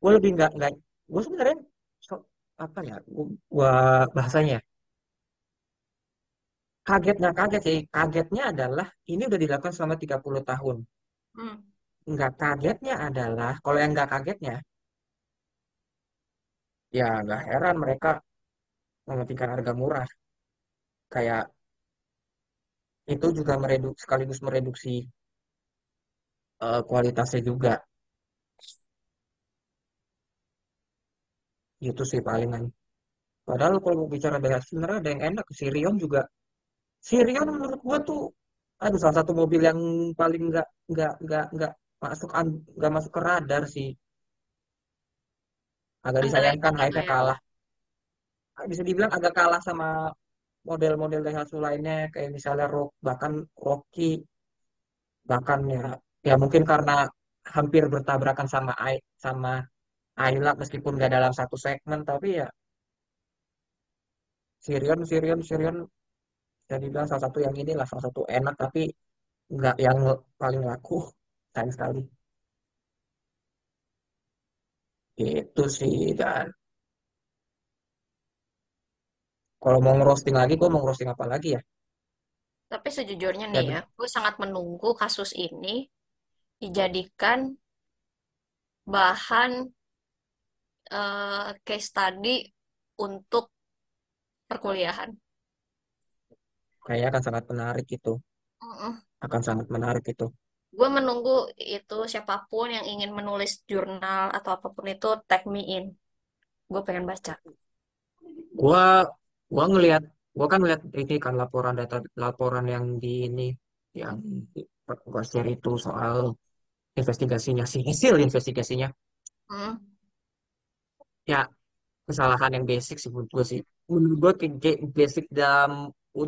Gue lebih nggak nggak gue sebenarnya so- apa ya gue bahasanya ya, kaget nggak kaget sih. Kagetnya adalah ini udah dilakukan selama 30 tahun. Hmm. nggak kagetnya adalah kalau yang nggak kagetnya ya nggak heran mereka mementingkan harga murah. Kayak itu juga meredu sekaligus mereduksi eh, kualitasnya juga. Itu sih palingan. Padahal kalau mau bicara Daihatsu sebenarnya ada yang enak Sirion juga Sirion menurut gua tuh aduh salah satu mobil yang paling nggak nggak nggak nggak masuk nggak masuk ke radar sih agak disayangkan hype-nya ya. kalah bisa dibilang agak kalah sama model-model Daihatsu lainnya kayak misalnya Rock bahkan Rocky bahkan ya ya mungkin karena hampir bertabrakan sama I, sama Ayla meskipun nggak dalam satu segmen tapi ya Sirion Sirion Sirion bisa dibilang salah satu yang inilah salah satu enak tapi nggak yang paling laku sayang sekali. Itu sih dan. Kalau mau ngerosting lagi gue mau ngerosting apa lagi ya? Tapi sejujurnya ya nih ya, ben- gue sangat menunggu kasus ini dijadikan bahan eh, case study untuk perkuliahan. Kayaknya akan sangat menarik itu Mm-mm. akan sangat menarik itu Gue menunggu itu siapa pun yang ingin menulis jurnal atau apa pun itu tag me in. Gue pengen baca. gua gua ngelihat gua kan ngelihat ini kan laporan data laporan yang di ini yang gua share itu soal investigasinya sih hasil investigasinya Hmm. ya kesalahan yang basic sih menurut gue sih menurut gue basic dalam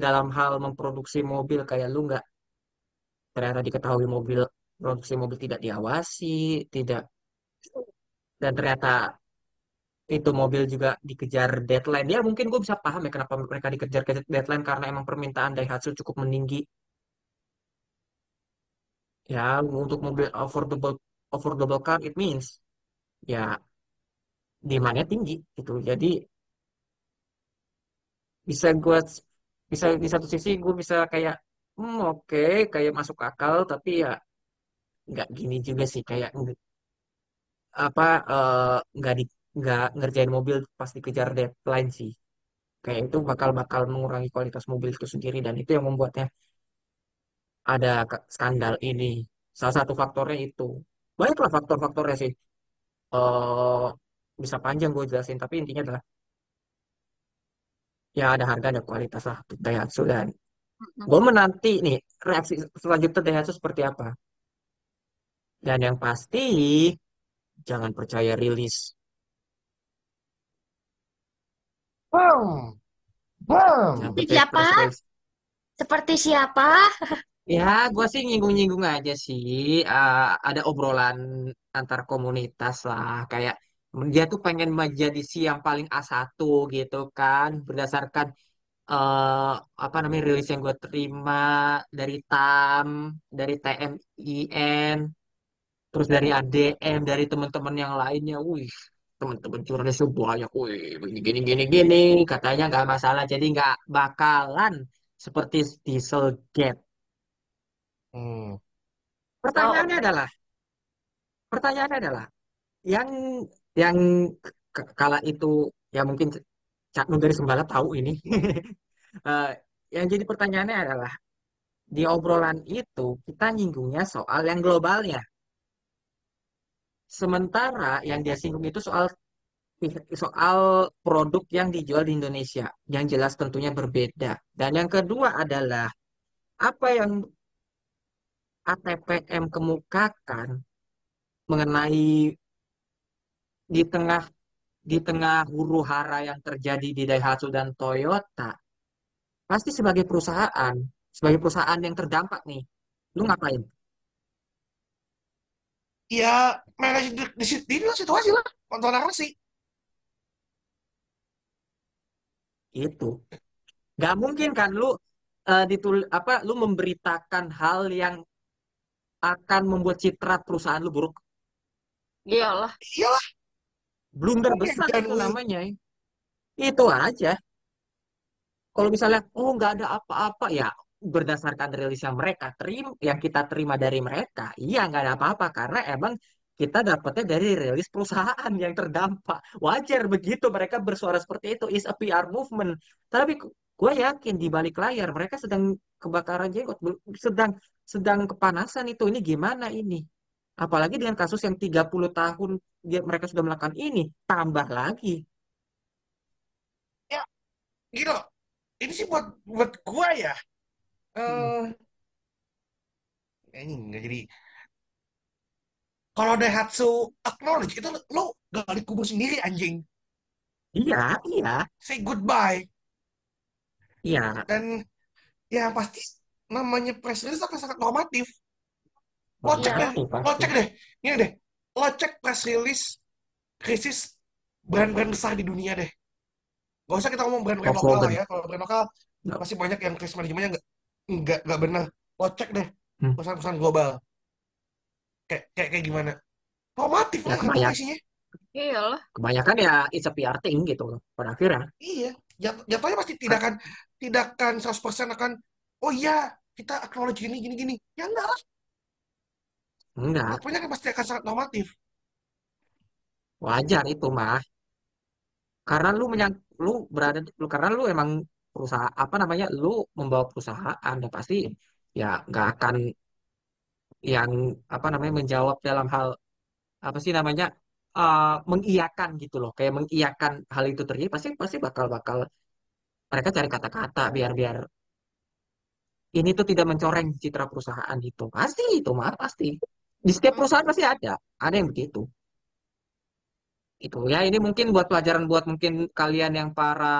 dalam hal memproduksi mobil kayak lu nggak ternyata diketahui mobil produksi mobil tidak diawasi tidak dan ternyata itu mobil juga dikejar deadline. Ya mungkin gue bisa paham ya kenapa mereka dikejar ke deadline karena emang permintaan Daihatsu cukup meninggi. Ya untuk mobil affordable affordable car it means ya demandnya tinggi gitu. Jadi bisa gue bisa di satu sisi gue bisa kayak hmm oke kayak masuk akal tapi ya nggak gini juga sih kayak apa eh, nggak di nggak ngerjain mobil pas dikejar deadline sih. Kayak itu bakal bakal mengurangi kualitas mobil itu sendiri dan itu yang membuatnya ada skandal ini. Salah satu faktornya itu. Banyaklah faktor-faktornya sih. Eh bisa panjang gue jelasin tapi intinya adalah ya ada harga ada kualitas lah untuk Daihatsu dan gue menanti nih reaksi selanjutnya Daihatsu seperti apa dan yang pasti jangan percaya rilis Bang, bang. jangan Seperti siapa? Seperti siapa? Ya, gue sih nyinggung-nyinggung aja sih. Ah, ada obrolan antar komunitas lah. Kayak dia tuh pengen menjadi si yang paling a satu gitu kan. Berdasarkan eh, apa namanya rilis yang gue terima dari TAM, dari TMIN, terus dari ADM, dari teman-teman yang lainnya. Wih, teman-teman jurnalisnya banyak. Wih, begini, gini, gini, gini. Katanya nggak masalah. Jadi nggak bakalan seperti Dieselgate. Hmm. Oh, Pertanyaannya oke. adalah pertanyaannya adalah yang yang kala itu ya mungkin Cak Nu dari Sembala tahu ini Eh, yang jadi pertanyaannya adalah di obrolan itu kita nyinggungnya soal yang globalnya Sementara yang dia singgung itu soal soal produk yang dijual di Indonesia, yang jelas tentunya berbeda. Dan yang kedua adalah apa yang ATPM kemukakan mengenai di tengah di tengah huru hara yang terjadi di Daihatsu dan Toyota, pasti sebagai perusahaan, sebagai perusahaan yang terdampak nih, lu ngapain? Ya, manage di, di, di, di situasi lah, kontrol narasi. Itu. Gak mungkin kan lu uh, ditul apa lu memberitakan hal yang akan membuat citra perusahaan lu buruk. Iyalah. Iyalah. Blunder besar itu namanya. Itu aja. Kalau misalnya, oh nggak ada apa-apa, ya berdasarkan rilis yang mereka terima, yang kita terima dari mereka, iya nggak ada apa-apa karena emang kita dapatnya dari rilis perusahaan yang terdampak. Wajar begitu mereka bersuara seperti itu, is a PR movement. Tapi gue yakin di balik layar mereka sedang kebakaran jenggot, sedang sedang kepanasan itu. Ini gimana ini? Apalagi dengan kasus yang 30 tahun dia, mereka sudah melakukan ini, tambah lagi. Ya, gitu. Ini sih buat buat gua ya. Uh, ini nggak jadi. Kalau Daihatsu acknowledge itu lo gak dikubur sendiri anjing. Iya, iya. Say goodbye. Iya. Dan ya pasti namanya press release akan sangat normatif. Lo cek deh, lo cek deh, ini deh, lo cek press release krisis brand-brand besar di dunia deh. Gak usah kita ngomong brand-brand lokal lah ya. Kalau brand lokal no. pasti banyak yang krisis manajemennya nggak nggak nggak benar. Lo cek deh hmm. perusahaan-perusahaan global. Kayak kayak kayak gimana? Normatif ya, lah kondisinya. Iyalah. Kebanyakan ya it's a PR thing gitu pada akhirnya. Iya, Jat jatuhnya pasti tidak akan tidak akan 100% akan oh iya kita acknowledge gini gini gini. Ya enggak lah. Enggak. Pokoknya kan pasti akan sangat normatif. Wajar itu mah. Karena lu menyang lu berada lu karena lu emang perusahaan apa namanya lu membawa perusahaan dan pasti ya nggak akan yang apa namanya menjawab dalam hal apa sih namanya uh, mengiyakan gitu loh kayak mengiyakan hal itu terjadi pasti pasti bakal bakal mereka cari kata-kata biar biar ini tuh tidak mencoreng citra perusahaan itu pasti itu mah pasti di setiap perusahaan pasti ada. Ada yang begitu. Itu ya ini mungkin buat pelajaran buat mungkin kalian yang para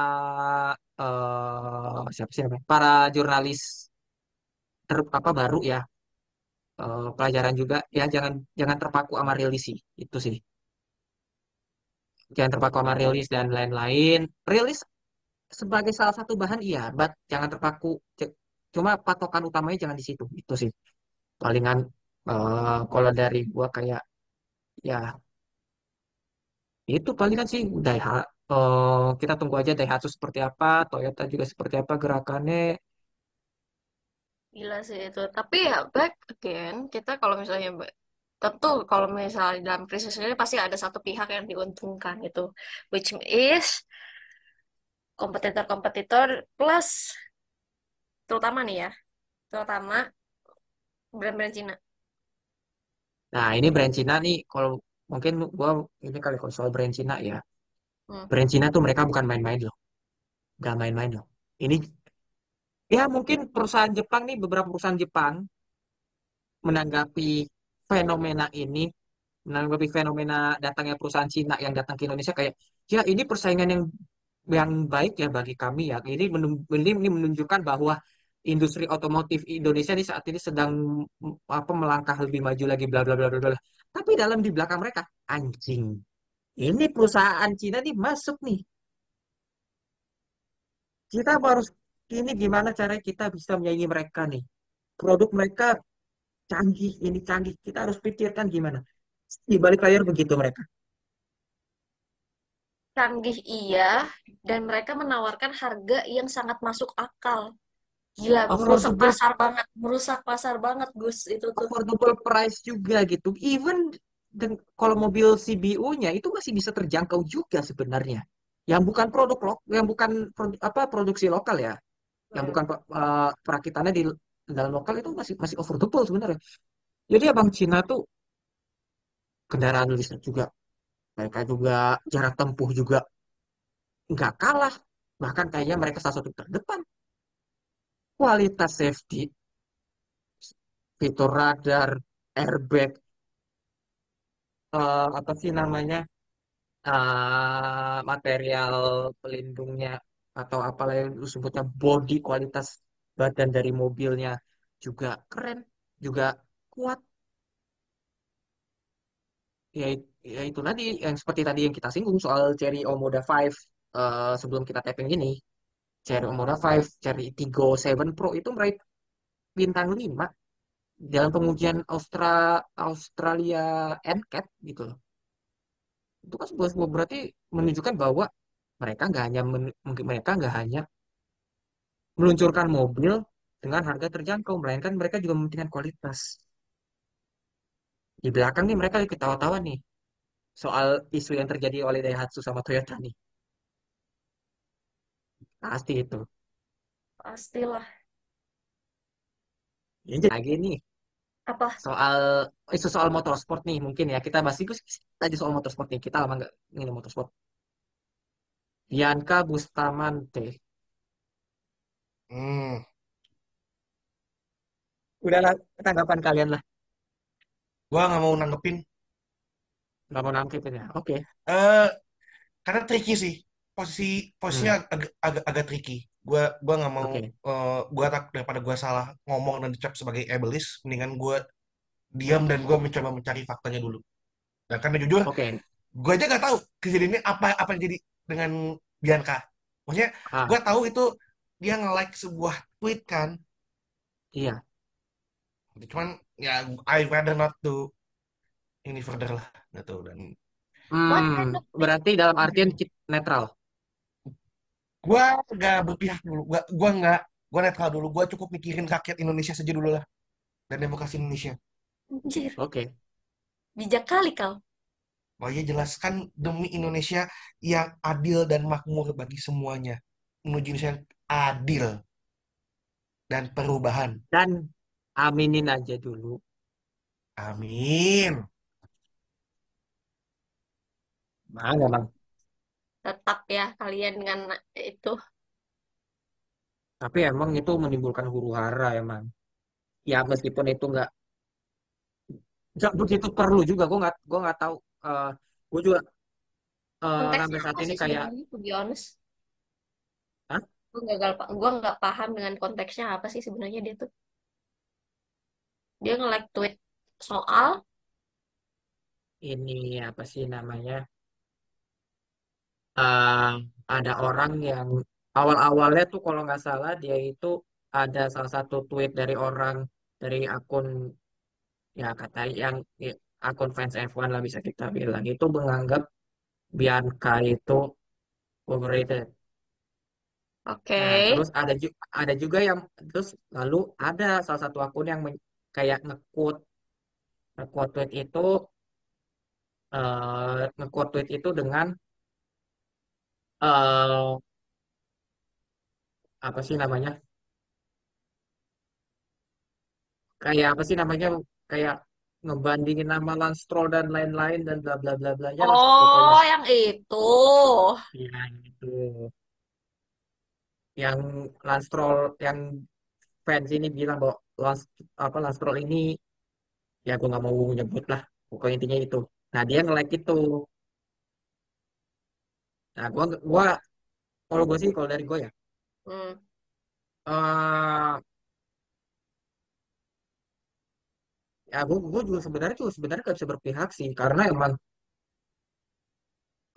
uh, siapa namanya? Para jurnalis ter, apa baru ya. Uh, pelajaran juga. Ya jangan jangan terpaku sama rilis sih. Itu sih. Jangan terpaku sama rilis dan lain-lain. Rilis sebagai salah satu bahan iya but jangan terpaku. Cuma patokan utamanya jangan di situ. Itu sih. Palingan uh, kalau dari gua kayak ya itu palingan sih Daihatsu uh, kita tunggu aja Daihatsu seperti apa Toyota juga seperti apa gerakannya Gila sih itu. Tapi ya back again, kita kalau misalnya tentu kalau misalnya dalam krisis ini pasti ada satu pihak yang diuntungkan itu, which is kompetitor-kompetitor plus terutama nih ya, terutama brand-brand Cina. Nah ini brand Cina nih, kalau mungkin gua ini kali kalau soal brand Cina ya, hmm. brand Cina tuh mereka bukan main-main loh, gak main-main loh. Ini Ya, mungkin perusahaan Jepang nih, beberapa perusahaan Jepang menanggapi fenomena ini, menanggapi fenomena datangnya perusahaan Cina yang datang ke Indonesia kayak, ya ini persaingan yang yang baik ya bagi kami ya. Ini, ini menunjukkan bahwa industri otomotif Indonesia ini saat ini sedang apa melangkah lebih maju lagi bla bla bla bla. Tapi dalam di belakang mereka anjing. Ini perusahaan Cina nih masuk nih. Kita harus ini gimana cara kita bisa menyaingi mereka nih. Produk mereka canggih, ini canggih. Kita harus pikirkan gimana. Di balik layar begitu mereka. Canggih iya, dan mereka menawarkan harga yang sangat masuk akal. Gila, merusak pasar banget, merusak pasar banget, Gus. Itu tuh. Affordable price juga gitu. Even kalau mobil CBU-nya itu masih bisa terjangkau juga sebenarnya. Yang bukan produk lo, yang bukan produ, apa produksi lokal ya yang bukan uh, perakitannya di dalam lokal itu masih masih affordable sebenarnya. Jadi abang Cina tuh kendaraan listrik juga mereka juga jarak tempuh juga nggak kalah bahkan kayaknya mereka salah satu terdepan kualitas safety. Fitur radar airbag eh, apa sih namanya? Eh, material pelindungnya atau apalah yang lu sebutnya body kualitas badan dari mobilnya juga keren juga kuat. Ya, ya itu tadi yang seperti tadi yang kita singgung soal Cherry Omoda 5 eh, sebelum kita tapping ini Cherry Omoda 5 Cherry Tiggo 7 Pro itu meraih bintang 5 dalam pengujian Austra Australia NCAP gitu loh. Itu kan sebuah, sebuah berarti menunjukkan bahwa mereka nggak hanya men- mereka nggak hanya meluncurkan mobil dengan harga terjangkau melainkan mereka juga mementingkan kualitas. Di belakang nih mereka ketawa-tawa nih soal isu yang terjadi oleh Daihatsu sama Toyota nih pasti itu Pastilah. ini jadi lagi nih Apa? soal isu soal motorsport nih mungkin ya kita bahas sedikit aja soal motorsport nih kita lama nggak ini motorsport Bianca Bustamante Hmm. udahlah tanggapan kalian lah Gua nggak mau nanggepin. nggak mau nangkep ya oke Eh, karena tricky sih. Posisi posisinya Hmm, agak agak, agak tricky. Gua gua nggak mau oke eh, gua tak daripada gua salah ngomong dan dicap sebagai ableist, mendingan gua diam dan gua mencoba mencari faktanya dulu. Dan karena jujur, oke gua aja nggak tahu kejadiannya apa apa yang jadi dengan Bianca. Maksudnya, ah gua tahu itu dia nge-like sebuah tweet kan. iya Cuman ya I rather not to ini further lah gitu dan hmm berarti dalam artian kit- netral gua nggak berpihak dulu. Gua gua nggak gua netral dulu. Gua cukup mikirin rakyat Indonesia saja dulu lah dan demokrasi Indonesia. anjir? oke Bijak kali kau. Oh iya jelaskan demi Indonesia yang adil dan makmur bagi semuanya. Menuju Indonesia yang adil dan perubahan. dan aminin aja dulu Amin. mana bang Tetap ya kalian dengan itu. tapi emang itu menimbulkan huru hara emang ya meskipun itu nggak nggak begitu perlu juga gue nggak gue nggak tahu eh gue juga Konteksnya sampai saat ini kayak to be honest? Hah? Gue gagal, gue nggak paham dengan konteksnya apa sih sebenarnya dia tuh. Dia nge-like tweet soal, ini apa sih namanya eh ada orang yang awal-awalnya tuh kalau nggak salah dia itu ada salah satu tweet dari orang dari akun ya kata yang ya, akun fans F1 lah bisa kita bilang itu menganggap Bianca itu overrated. oke. Nah, terus ada juga ada juga yang terus lalu ada salah satu akun yang kayak nge-quote nge-quote tweet itu eh nge-quote tweet itu dengan eh apa sih namanya? Kayak apa sih namanya? Kayak ngebandingin nama Lance Stroll dan lain-lain dan bla bla bla bla ya lah pokoknya Oh, yang itu. ya gitu. Yang Lance Stroll yang fans ini bilang bahwa Lance apa Lance Stroll ini ya gue nggak mau nyebut lah pokoknya intinya itu. Nah dia nge-like itu. Nah gua gua kalau gue sih kalau dari gue ya Hmm. eh ya gue gue juga sebenarnya juga sebenarnya gak bisa berpihak sih karena emang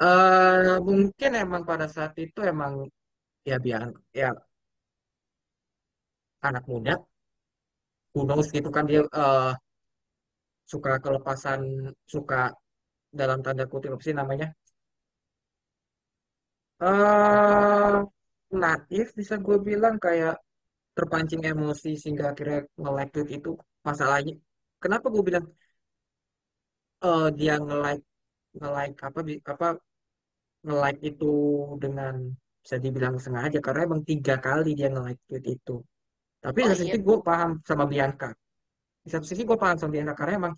eh mungkin emang pada saat itu emang ya biar ya anak muda who knows gitu kan dia eh, suka kelepasan suka dalam tanda kutip apa sih namanya eh naif bisa gue bilang kayak terpancing emosi sehingga akhirnya nge-like tweet itu masalahnya. Kenapa gue bilang eh, dia nge-like nge-like apa bi- apa nge-like itu dengan bisa dibilang sengaja karena emang tiga kali dia nge-like tweet itu. Tapi di Oh satu iya. sisi gue paham sama Bianca. Di satu sisi gue paham sama Bianca karena emang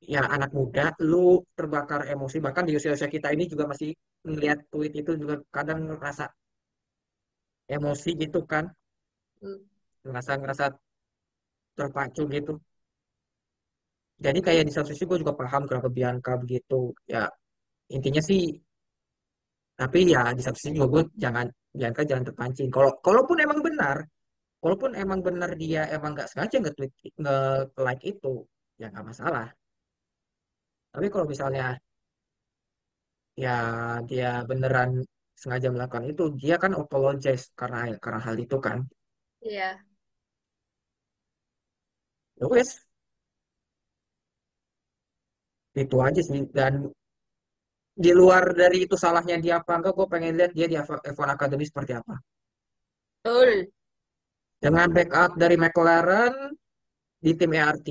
ya anak muda lu terbakar emosi. Bahkan di usia-usia kita ini juga masih melihat tweet itu juga kadang ngerasa emosi gitu kan. Hmm. ngerasa ngerasa terpacu gitu. Jadi kayak di satu sisi gue juga paham kenapa Bianca begitu. Ya intinya sih tapi ya di satu sisi juga gue jangan Bianca jangan terpancing. Kalau kalaupun emang benar kalaupun emang benar dia emang nggak sengaja nge-tweet nge-like itu ya nggak masalah tapi kalau misalnya ya dia beneran sengaja melakukan itu dia kan apologize karena karena hal itu kan Iya. ya wes itu aja sih dan di luar dari itu salahnya dia apa enggak gue pengen lihat dia di F- F1 Academy seperti apa Betul. dengan backup dari McLaren di tim ERT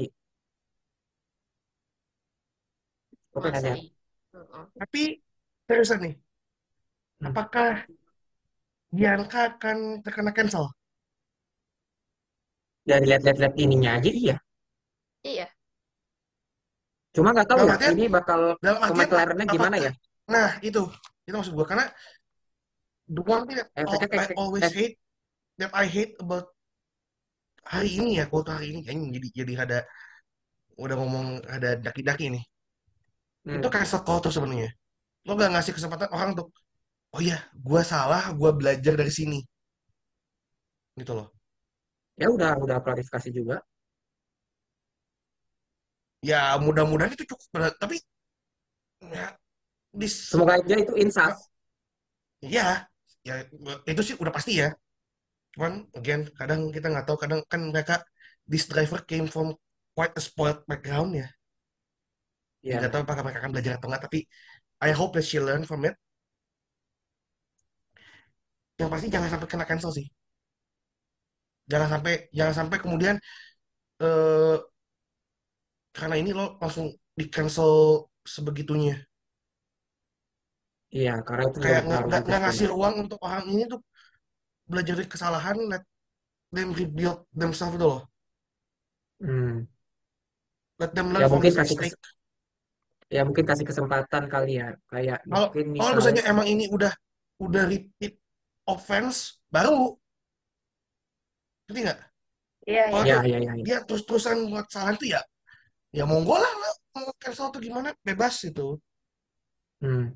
Heeh. Tapi seriusan nih, Hmm. apakah Bianca akan terkena cancel? dari lihat-lihat ininya aja iya Iya. cuma nggak tahu Dalam ya artian, ini bakal dalam ke artian McLarennya gimana ya Nah, itu, itu maksud gue karena the one thing that kayak I kayak- always eh, hate, that I hate about hari ini ya, kota hari ini kayaknya jadi jadi ada udah ngomong ada daki-daki nih. Hmm, Itu cancel culture sebenarnya. Lo gak ngasih kesempatan orang untuk, oh iya, gue salah, gue belajar dari sini, gitu loh. ya udah udah klarifikasi juga Ya mudah-mudahan itu cukup berat, tapi ya dis semoga aja itu insaf Ya, ya itu sih udah pasti ya. Cuman, again, kadang kita nggak tahu, kadang kan mereka this driver came from quite a spoiled background ya. Ya Nggak tahu apakah mereka akan belajar atau nggak, tapi I hope that she learn from it. Yang pasti jangan sampai kena cancel sih. Jangan sampai, jangan sampai kemudian eh karena ini lo langsung di cancel sebegitunya. iya karena itu Kayak nggak ngasih ruang untuk orang ini tuh belajar dari kesalahan, let them rebuild themselves loh. hmm. Let them ya learn from mungkin kasih mistake. Ya mungkin kasih kesempatan kali ya kayak Kalau mungkin kalau misalnya misalnya emang ini udah udah repeat offense baru, ngerti nggak? Iya, Kalau iya. ya dia, ya ya, ya. dia terus-terusan buat kesalahan itu ya, ya monggo lah, mau cancel atau gimana bebas itu. Hmm.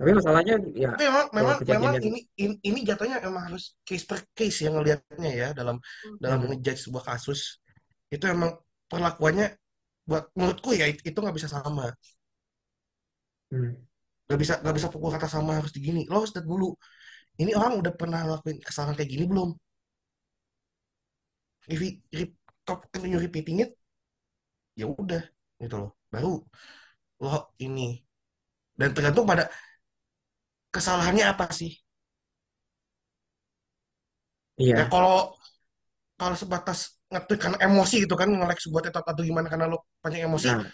tapi masalahnya ya Tapi memang memang memang ini ini, ini jatuhnya emang harus case per case ya ngelihatnya ya dalam dalam hmm. ngejudge sebuah kasus itu emang perlakuannya buat menurutku ya itu nggak bisa sama, Hmm. nggak bisa nggak bisa pukul kata sama harus digini. Lo harus lihat dulu, ini orang udah pernah ngelakuin kesalahan kayak gini belum? If re- continue repeating it, ya udah gitu loh baru lo ini dan tergantung pada kesalahannya apa sih iya ya kalau kalau sebatas nge karena emosi gitu kan nge-like sebuah TikTok atau gimana karena lo banyak emosi. Nah.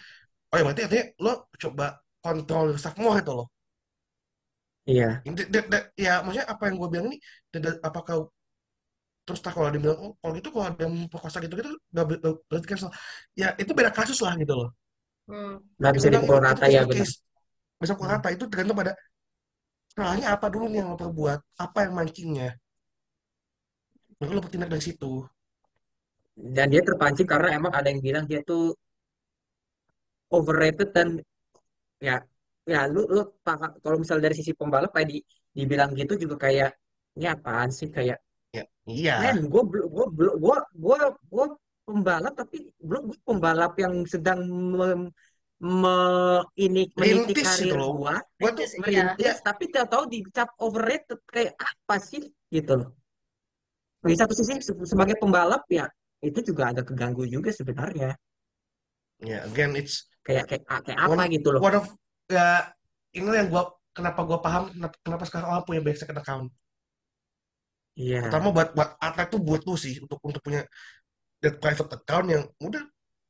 Oh ya berarti artinya lo coba kontrol yourself more itu loh iya. That- ya maksudnya apa yang gue bilang ini tidak- apakah terus tak kalau dia bilang oh kalau gitu kalau ada yang memperkosa gitu gitu nggak nggak berarti cancel. Ya itu beda kasus lah gitu loh Hmm. nggak bisa dipukul rata ya benar bisa pukul rata itu tergantung pada kesalahannya apa dulu nih yang lo perbuat apa yang mancingnya. Baru lo bertindak dari situ dan dia terpancing karena emang ada yang bilang dia tuh overrated dan ya ya lu lu paham. Kalau misal dari sisi pembalap kayak di, dibilang gitu juga kayak ini apaan sih? Kayak ya iya. Men gue gue gue gue gue pembalap tapi belum gue pembalap yang sedang mem- me- ini meniti karir loh. gue tuh Rintis, iya. ya tapi tahu-tahu dicap overrated kayak apa sih? Gitu loh. Di satu sisi se- sebagai pembalap ya itu juga agak keganggu juga sebenarnya. Ya again it's kayak kayak kayak apa one gitu loh. one of ya ini yang gua kenapa gua paham kenapa, kenapa sekarang orang punya banyak second account. Iya. Pertama buat buat atlet tuh buat lu sih untuk untuk punya that private account yang udah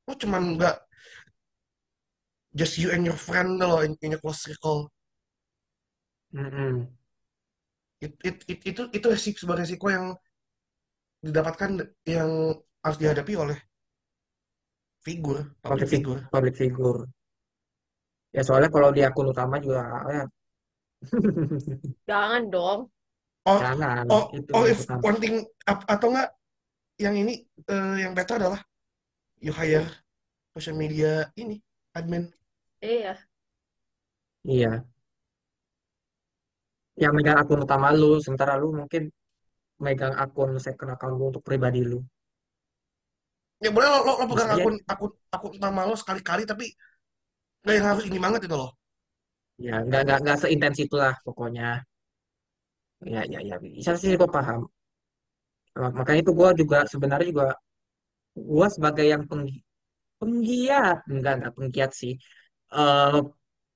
lu cuman nggak just you and your friend loh in, in your close circle. Mm-mm. it, it, it, itu itu resiko sebuah resiko yang didapatkan yang harus dihadapi oleh figur public public fig- figur public figure. Ya soalnya kalau di akun utama juga ya, Jangan dong. oh jangan oh itu oh yang if utama. one thing atau enggak yang ini eh, yang better adalah you hire social media ini admin Iya. Iya, yang megang akun utama lu, sementara lu mungkin megang akun second account lu untuk pribadi lu. Ya boleh lo, lo, lo pegang akun akun akun utama lo sekali-kali tapi nggak yang harus ini banget itu loh ya nggak nggak nggak seintens itulah pokoknya. Ya ya ya bisa sih gue paham. Mak- Makanya itu gue juga sebenarnya juga gue sebagai yang penggi- penggiat enggak enggak penggiat sih eh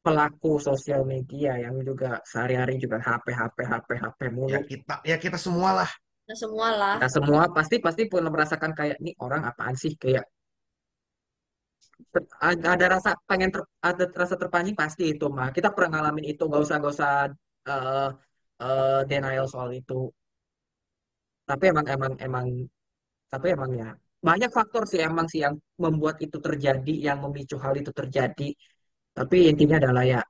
pelaku sosial media yang juga sehari-hari juga HP HP HP HP mulu. ya kita ya kita semua lah Nah, semua lah. Kita semua pasti pasti pernah merasakan kayak nih orang apaan sih? Kayak ada rasa pengen ter, ada rasa terpancing pasti itu mah kita pernah ngalamin itu nggak usah nggak usah eh eh, denial soal itu. Tapi emang emang emang tapi emang ya banyak faktor sih emang sih yang membuat itu terjadi yang memicu hal itu terjadi. Tapi intinya adalah ya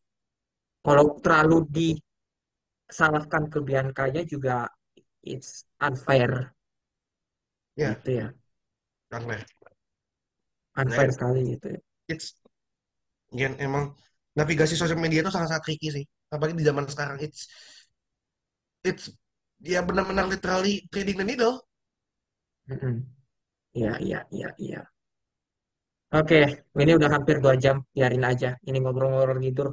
kalau terlalu disalahkan ke Biancanya juga it's unfair ya gitu ya Ler. unfair Nah, sekali gitu ya it's ya, emang navigasi sosial media itu sangat-sangat tricky sih apalagi di zaman sekarang it's it's ya benar-benar literally trading the needle. Iya, iya, iya, iya. Oke, ini udah hampir dua jam, biarin aja. Ini ngobrol-ngobrol tidur.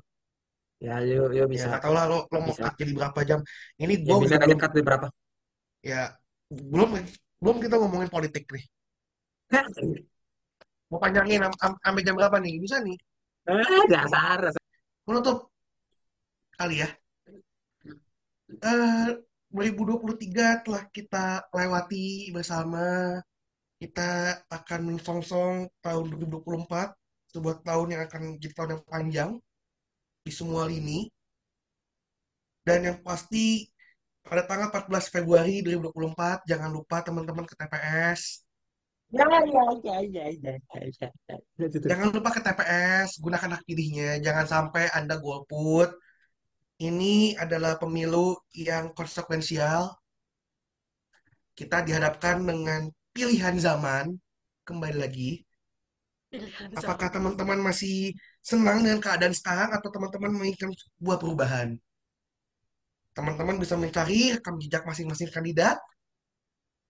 Ya, yuk, yuk ya bisa, tahu lah lo lo mau bisa. cut jadi berapa jam ini Ya gue bisa udah nggak belum dekat di berapa? Ya belum belum kita ngomongin politik nih. Mau panjangin am- am- sampai jam berapa nih? Bisa nih? Eh, dasar, menutup. Kali ya. Eh 2023 telah kita lewati bersama. Kita akan menyongsong tahun 2024 sebuah tahun yang akan jadi tahun yang panjang di semua lini. Dan yang pasti pada tanggal 14 Februari 2024 jangan lupa teman-teman ke TPS Ya, ya, ya, ya, ya, ya, ya, ya. Itu tuh. jangan lupa ke TPS gunakan hak pilihnya. Jangan sampai Anda golput. Ini adalah pemilu yang konsekuensial kita dihadapkan dengan pilihan zaman. Kembali lagi. Pilihan apakah teman-teman masih senang dengan keadaan sekarang atau teman-teman menginginkan sebuah perubahan teman-teman bisa mencari rekam jejak masing-masing kandidat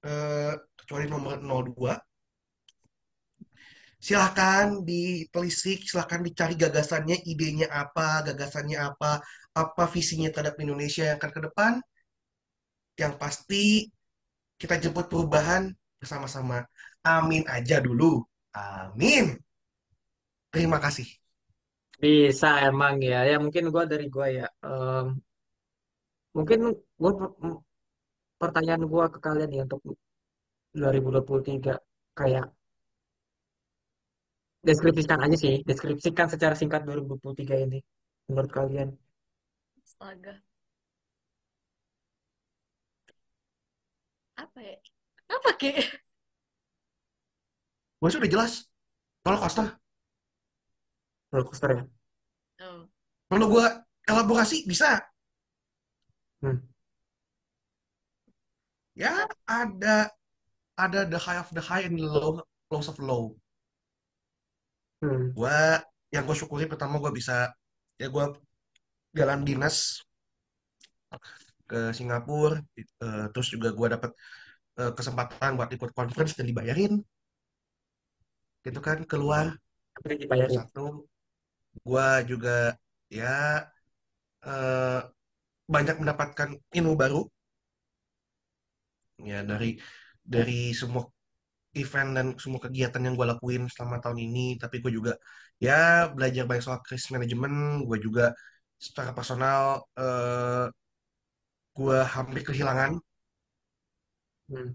eh, kecuali nomor 02 silahkan ditelisik silahkan dicari gagasannya idenya apa gagasannya apa apa visinya terhadap Indonesia yang akan ke depan. Yang pasti kita jemput perubahan bersama-sama. Amin aja dulu. Amin. Terima kasih. Bisa emang ya. Ya mungkin gua dari gua ya. Em, mungkin gua per- pertanyaan gua ke kalian ya untuk 2023 kayak deskripsikan aja sih, deskripsikan secara singkat 2023 ini menurut kalian. Astaga. Apa ya? Apa Ki? gue sudah jelas roller coaster Roller coaster ya. Oh. perlu gue elaborasi bisa Hmm. ya ada ada the high of the high and the low lows of low Hmm. gue yang gue syukuri pertama gue bisa ya gue jalan dinas ke Singapura eh, terus juga gue dapat eh, kesempatan buat ikut conference dan dibayarin gitu kan keluar dibayarin. satu gue juga ya eh, banyak mendapatkan ilmu baru. Ya dari dari semua event dan semua kegiatan yang gue lakuin selama tahun ini. Tapi gue juga ya belajar banyak soal krisis manajemen gue juga secara personal eh, gue hampir kehilangan. Hmm.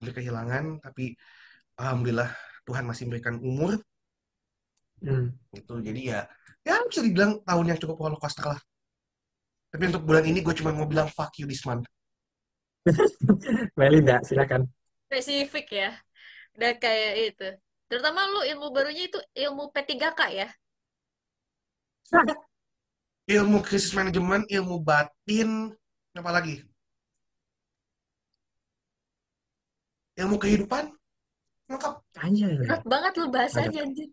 hampir kehilangan tapi alhamdulillah Tuhan masih memberikan umur. Hmm. gitu. Jadi ya ya bisa dibilang tahun yang cukup roller coaster lah tapi untuk bulan ini gue cuma mau bilang fuck you this month Melinda, silakan. Spesifik ya. Udah kayak itu. Terutama lu ilmu barunya itu ilmu P3K ya. ilmu krisis manajemen, ilmu batin, apa lagi? Ilmu kehidupan, lengkap. Anjay. Berat banget lu bahasanya anjir.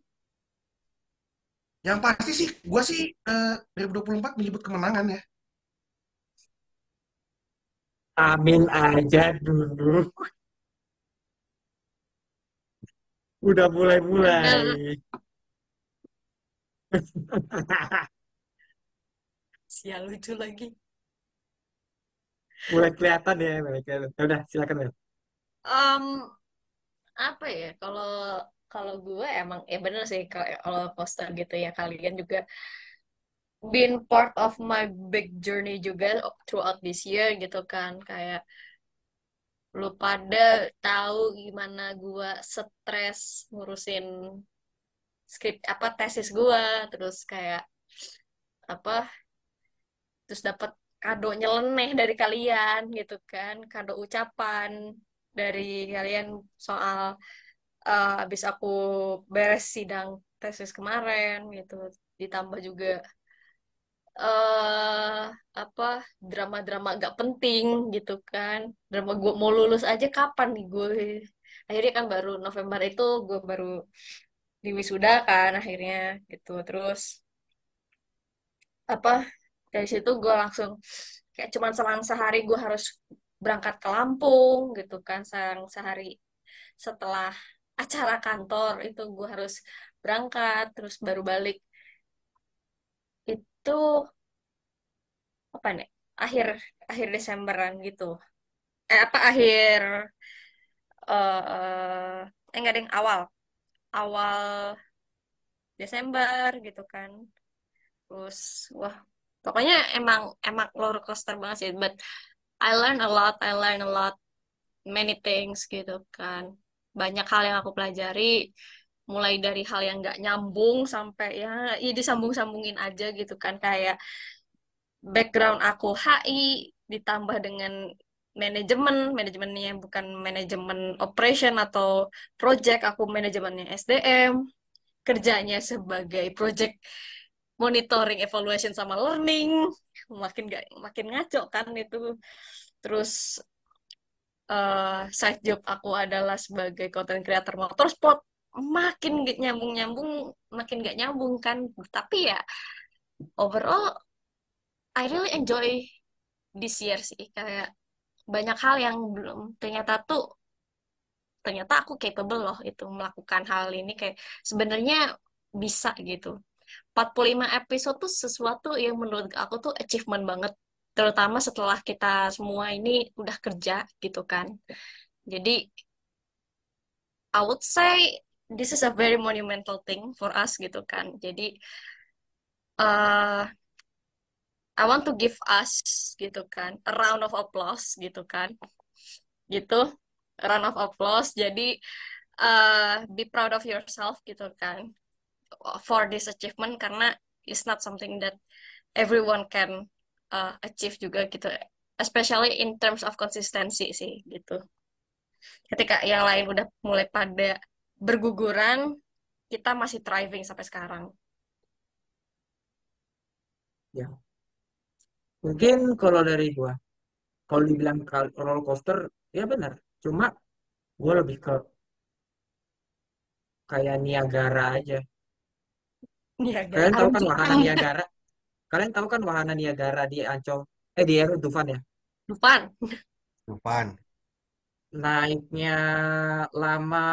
Yang pasti sih, gue sih eh, 2024 menyebut kemenangan ya. Amin aja dulu. Udah mulai-mulai. Sial lucu lagi. Mulai kelihatan ya, mulai kelihatan. Ya Udah, silakan Mel. Em, apa ya kalau kalau gue emang ya bener sih kalau coaster gitu ya kalian juga been part of my big journey juga throughout this year gitu kan. Kayak lu pada tahu gimana gue stres ngurusin skrip apa tesis gue terus kayak apa terus dapat kado nyeleneh dari kalian gitu kan kado ucapan dari kalian soal eh, habis aku beres sidang tesis kemarin gitu. Ditambah juga eh apa drama-drama gak penting gitu kan. Drama gue mau lulus aja kapan nih gue akhirnya kan baru November itu gue baru di wisuda kan akhirnya gitu. Terus apa dari situ gue langsung kayak cuman selang sehari gue harus berangkat ke Lampung gitu kan. Selang sehari setelah acara kantor itu gue harus berangkat terus baru balik itu apa nih akhir akhir Desemberan gitu. Eh apa akhir eh eh enggak deng awal. Awal Desember gitu kan. Terus wah pokoknya emang emang roller coaster banget sih. But I learn a lot I learn a lot many things gitu kan. Banyak hal yang aku pelajari mulai dari hal yang nggak nyambung sampai ya, ya disambung-sambungin aja gitu kan. Kayak background aku HI ditambah dengan manajemen manajemennya bukan manajemen operation atau project aku manajemennya SDM kerjanya sebagai project monitoring evaluation sama learning. Makin gak makin ngaco kan itu. Terus eh side job aku adalah sebagai content creator motorsport makin gak nyambung-nyambung makin gak nyambung kan. Tapi ya overall I really enjoy this year sih. Kayak banyak hal yang belum ternyata tuh ternyata aku capable loh itu melakukan hal ini. Kayak sebenarnya bisa gitu. 45 episode tuh sesuatu yang menurut aku tuh achievement banget. Terutama setelah kita semua ini udah kerja gitu kan. Jadi I would say this is a very monumental thing for us gitu kan. Jadi uh, I want to give us gitu kan a round of applause gitu kan. Gitu a round of applause. Jadi uh, be proud of yourself gitu kan for this achievement. Karena it's not something that everyone can uh, achieve juga gitu. Especially in terms of consistency sih gitu. Ketika yang lain udah mulai pada berguguran kita masih thriving sampai sekarang Ya, mungkin kalau dari gua, kalau dibilang roller coaster, ya benar. Cuma gua lebih ke kayak Niagara aja. Niagara Kalian tahu kan wahana Niagara? Kalian tahu kan wahana Niagara di Ancol? Eh di Air Dufan ya? Dufan Depan. Naiknya lama,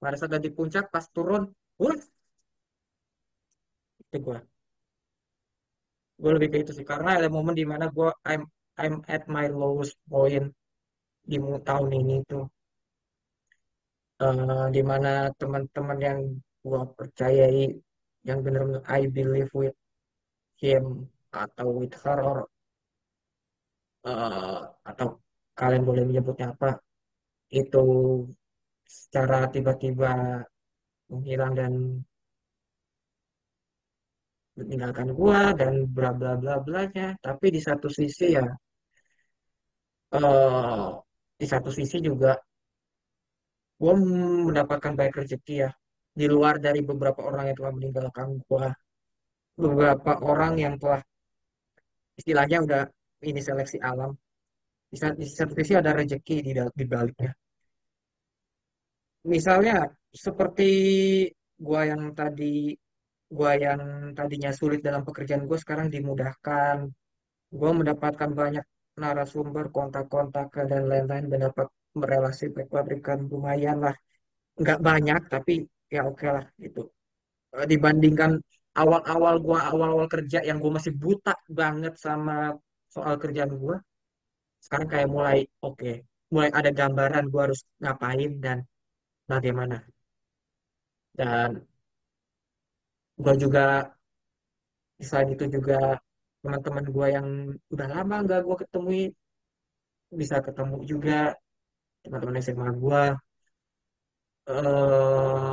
pada saat udah di puncak pas turun, wah, itu gua. Gue lebih ke itu sih karena ada momen di mana gua I'm I'm at my lowest point di tahun ini tuh. Eh, di mana teman-teman yang gua percayai yang benar-benar I believe with him atau with her or eh, atau kalian boleh menyebutnya apa itu secara tiba-tiba menghilang dan meninggalkan gua dan bla bla bla blanya. Tapi di satu sisi ya eh di satu sisi juga gue mendapatkan banyak rezeki ya. Di luar dari beberapa orang yang telah meninggalkan gue beberapa orang yang telah istilahnya udah ini seleksi alam. Di sa- di satu sisi ada rezeki di baliknya misalnya seperti gua yang tadi gua yang tadinya sulit dalam pekerjaan gue sekarang dimudahkan. Gue mendapatkan banyak narasumber kontak-kontak dan lain-lain dan dapat berelasi baik-baikan lumayan lah. Nggak banyak tapi ya oke lah gitu. Eh, dibandingkan awal-awal gua awal-awal kerja yang gue masih buta banget sama soal kerjaan gua sekarang kayak mulai oke mulai ada gambaran gua harus ngapain dan bagaimana dan gua juga selain itu juga teman-teman gua yang udah lama nggak gua ketemui bisa ketemu juga teman-teman SMA gua. Eh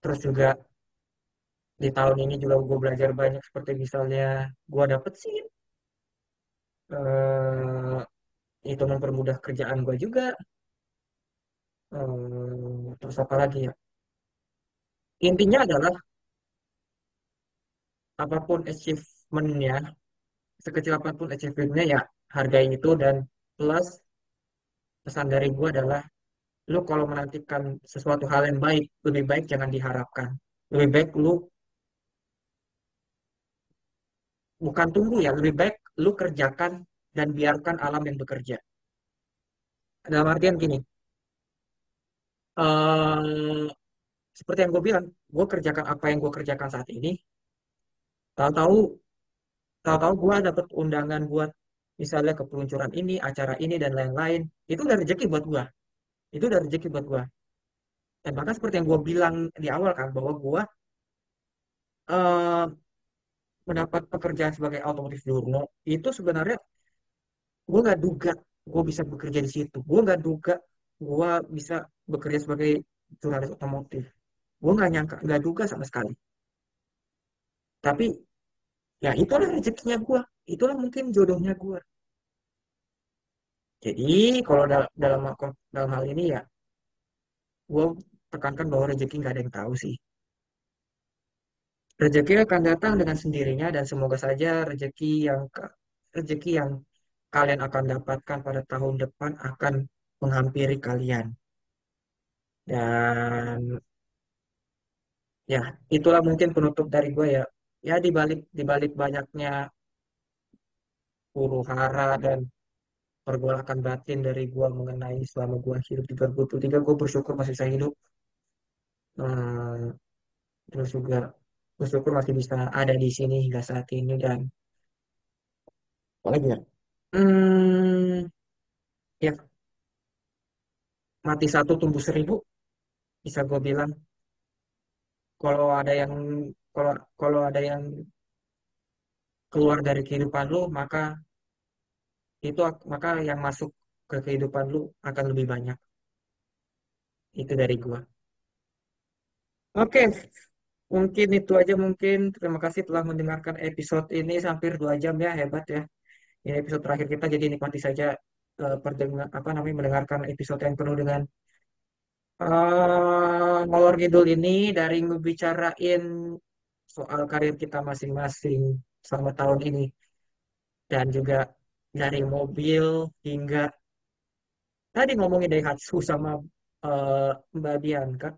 terus juga di tahun ini juga gue belajar banyak seperti misalnya gue dapet sih eh itu mempermudah kerjaan gue juga. Eh, terus apa lagi ya? Intinya adalah apa pun achievementnya sekecil apa pun achievementnya ya hargai itu dan plus pesan dari gue adalah lu kalau menantikan sesuatu hal yang baik lebih baik jangan diharapkan. Lebih baik lu bukan tunggu ya lebih baik lu kerjakan dan biarkan alam yang bekerja. Dalam artian gini eh seperti yang gue bilang gue kerjakan apa yang gue kerjakan saat ini tahu-tahu tahu-tahu gue dapet undangan buat misalnya ke peluncuran ini acara ini dan lain-lain. Itu udah rezeki buat gue itu udah rezeki buat gue dan bahkan seperti yang gue bilang di awal kan bahwa gue eh, mendapat pekerjaan sebagai otomotif jurno itu sebenarnya gue nggak duga gue bisa bekerja di situ. Gue nggak duga gue bisa bekerja sebagai jurnalis otomotif. Gue nggak nyangka nggak duga sama sekali. Tapi ya itulah rezekinya gue itulah mungkin jodohnya gue jadi kalau dal- dalam dalam hal ini ya gue tekankan bahwa rezeki nggak ada yang tahu sih. Rezeki akan datang dengan sendirinya dan semoga saja rezeki yang rezeki yang kalian akan dapatkan pada tahun depan akan menghampiri kalian dan ya itulah mungkin penutup dari gue ya. Ya di balik di balik banyaknya huru hara dan pergolakan batin dari gua mengenai selama gua hidup di 2023 gue bersyukur masih bisa hidup. Eh, terus juga bersyukur masih bisa ada di sini hingga saat ini dan apa lagi ya? Hmm, ya. Mati satu tumbuh seribu bisa gue bilang kalau ada yang kalau kalau ada yang keluar dari kehidupan lu maka itu ak- maka yang masuk ke kehidupan lu akan lebih banyak. Itu dari gua. Oke mungkin itu aja mungkin. Terima kasih telah mendengarkan episode ini hampir dua jam ya hebat ya. Ini episode terakhir kita jadi nikmati saja eh, perdengar apa namanya mendengarkan episode yang penuh dengan eh ngalor ngidul ini dari ngebicarain soal karir kita masing-masing selama tahun ini. Dan juga dari mobil hingga tadi ngomongin Daihatsu sama eh, Mbak Bianca.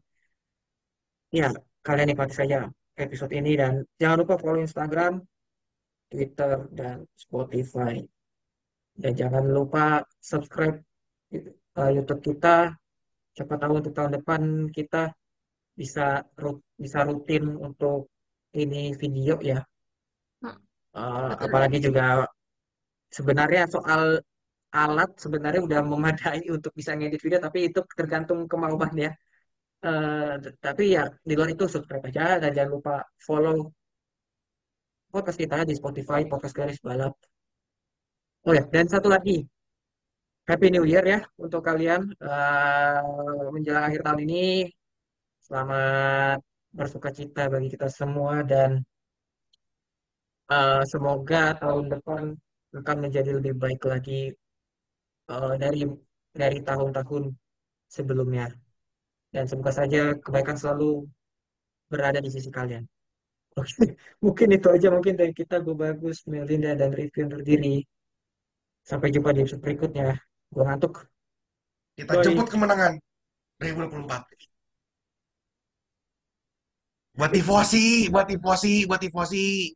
Ya kalian nikmati saja episode ini dan jangan lupa follow Instagram, Twitter dan Spotify. Dan jangan lupa subscribe eh, YouTube kita siapa tahu untuk tahun depan kita bisa bisa rutin untuk ini video ya. Hmm, betul. apalagi juga sebenarnya soal alat sebenarnya udah memadai untuk bisa ngedit video tapi itu tergantung kemauan ya. T- tapi ya di luar itu subscribe aja dan jangan lupa follow podcast kita di Spotify podcast garis balap. Oh ya dan satu lagi Happy New Year ya untuk kalian uh, menjelang akhir tahun ini. Selamat bersuka cita bagi kita semua dan uh, semoga tahun depan akan menjadi lebih baik lagi uh, dari dari tahun-tahun sebelumnya. Dan semoga saja kebaikan selalu berada di sisi kalian. Mungkin itu aja mungkin dari kita. Gue bagus, Melinda dan Rifki untuk diri. Sampai jumpa di episode berikutnya. Gue ngantuk. Kita Doi. jemput kemenangan 2024. Buat tifosi, buat tifosi, buat tifosi.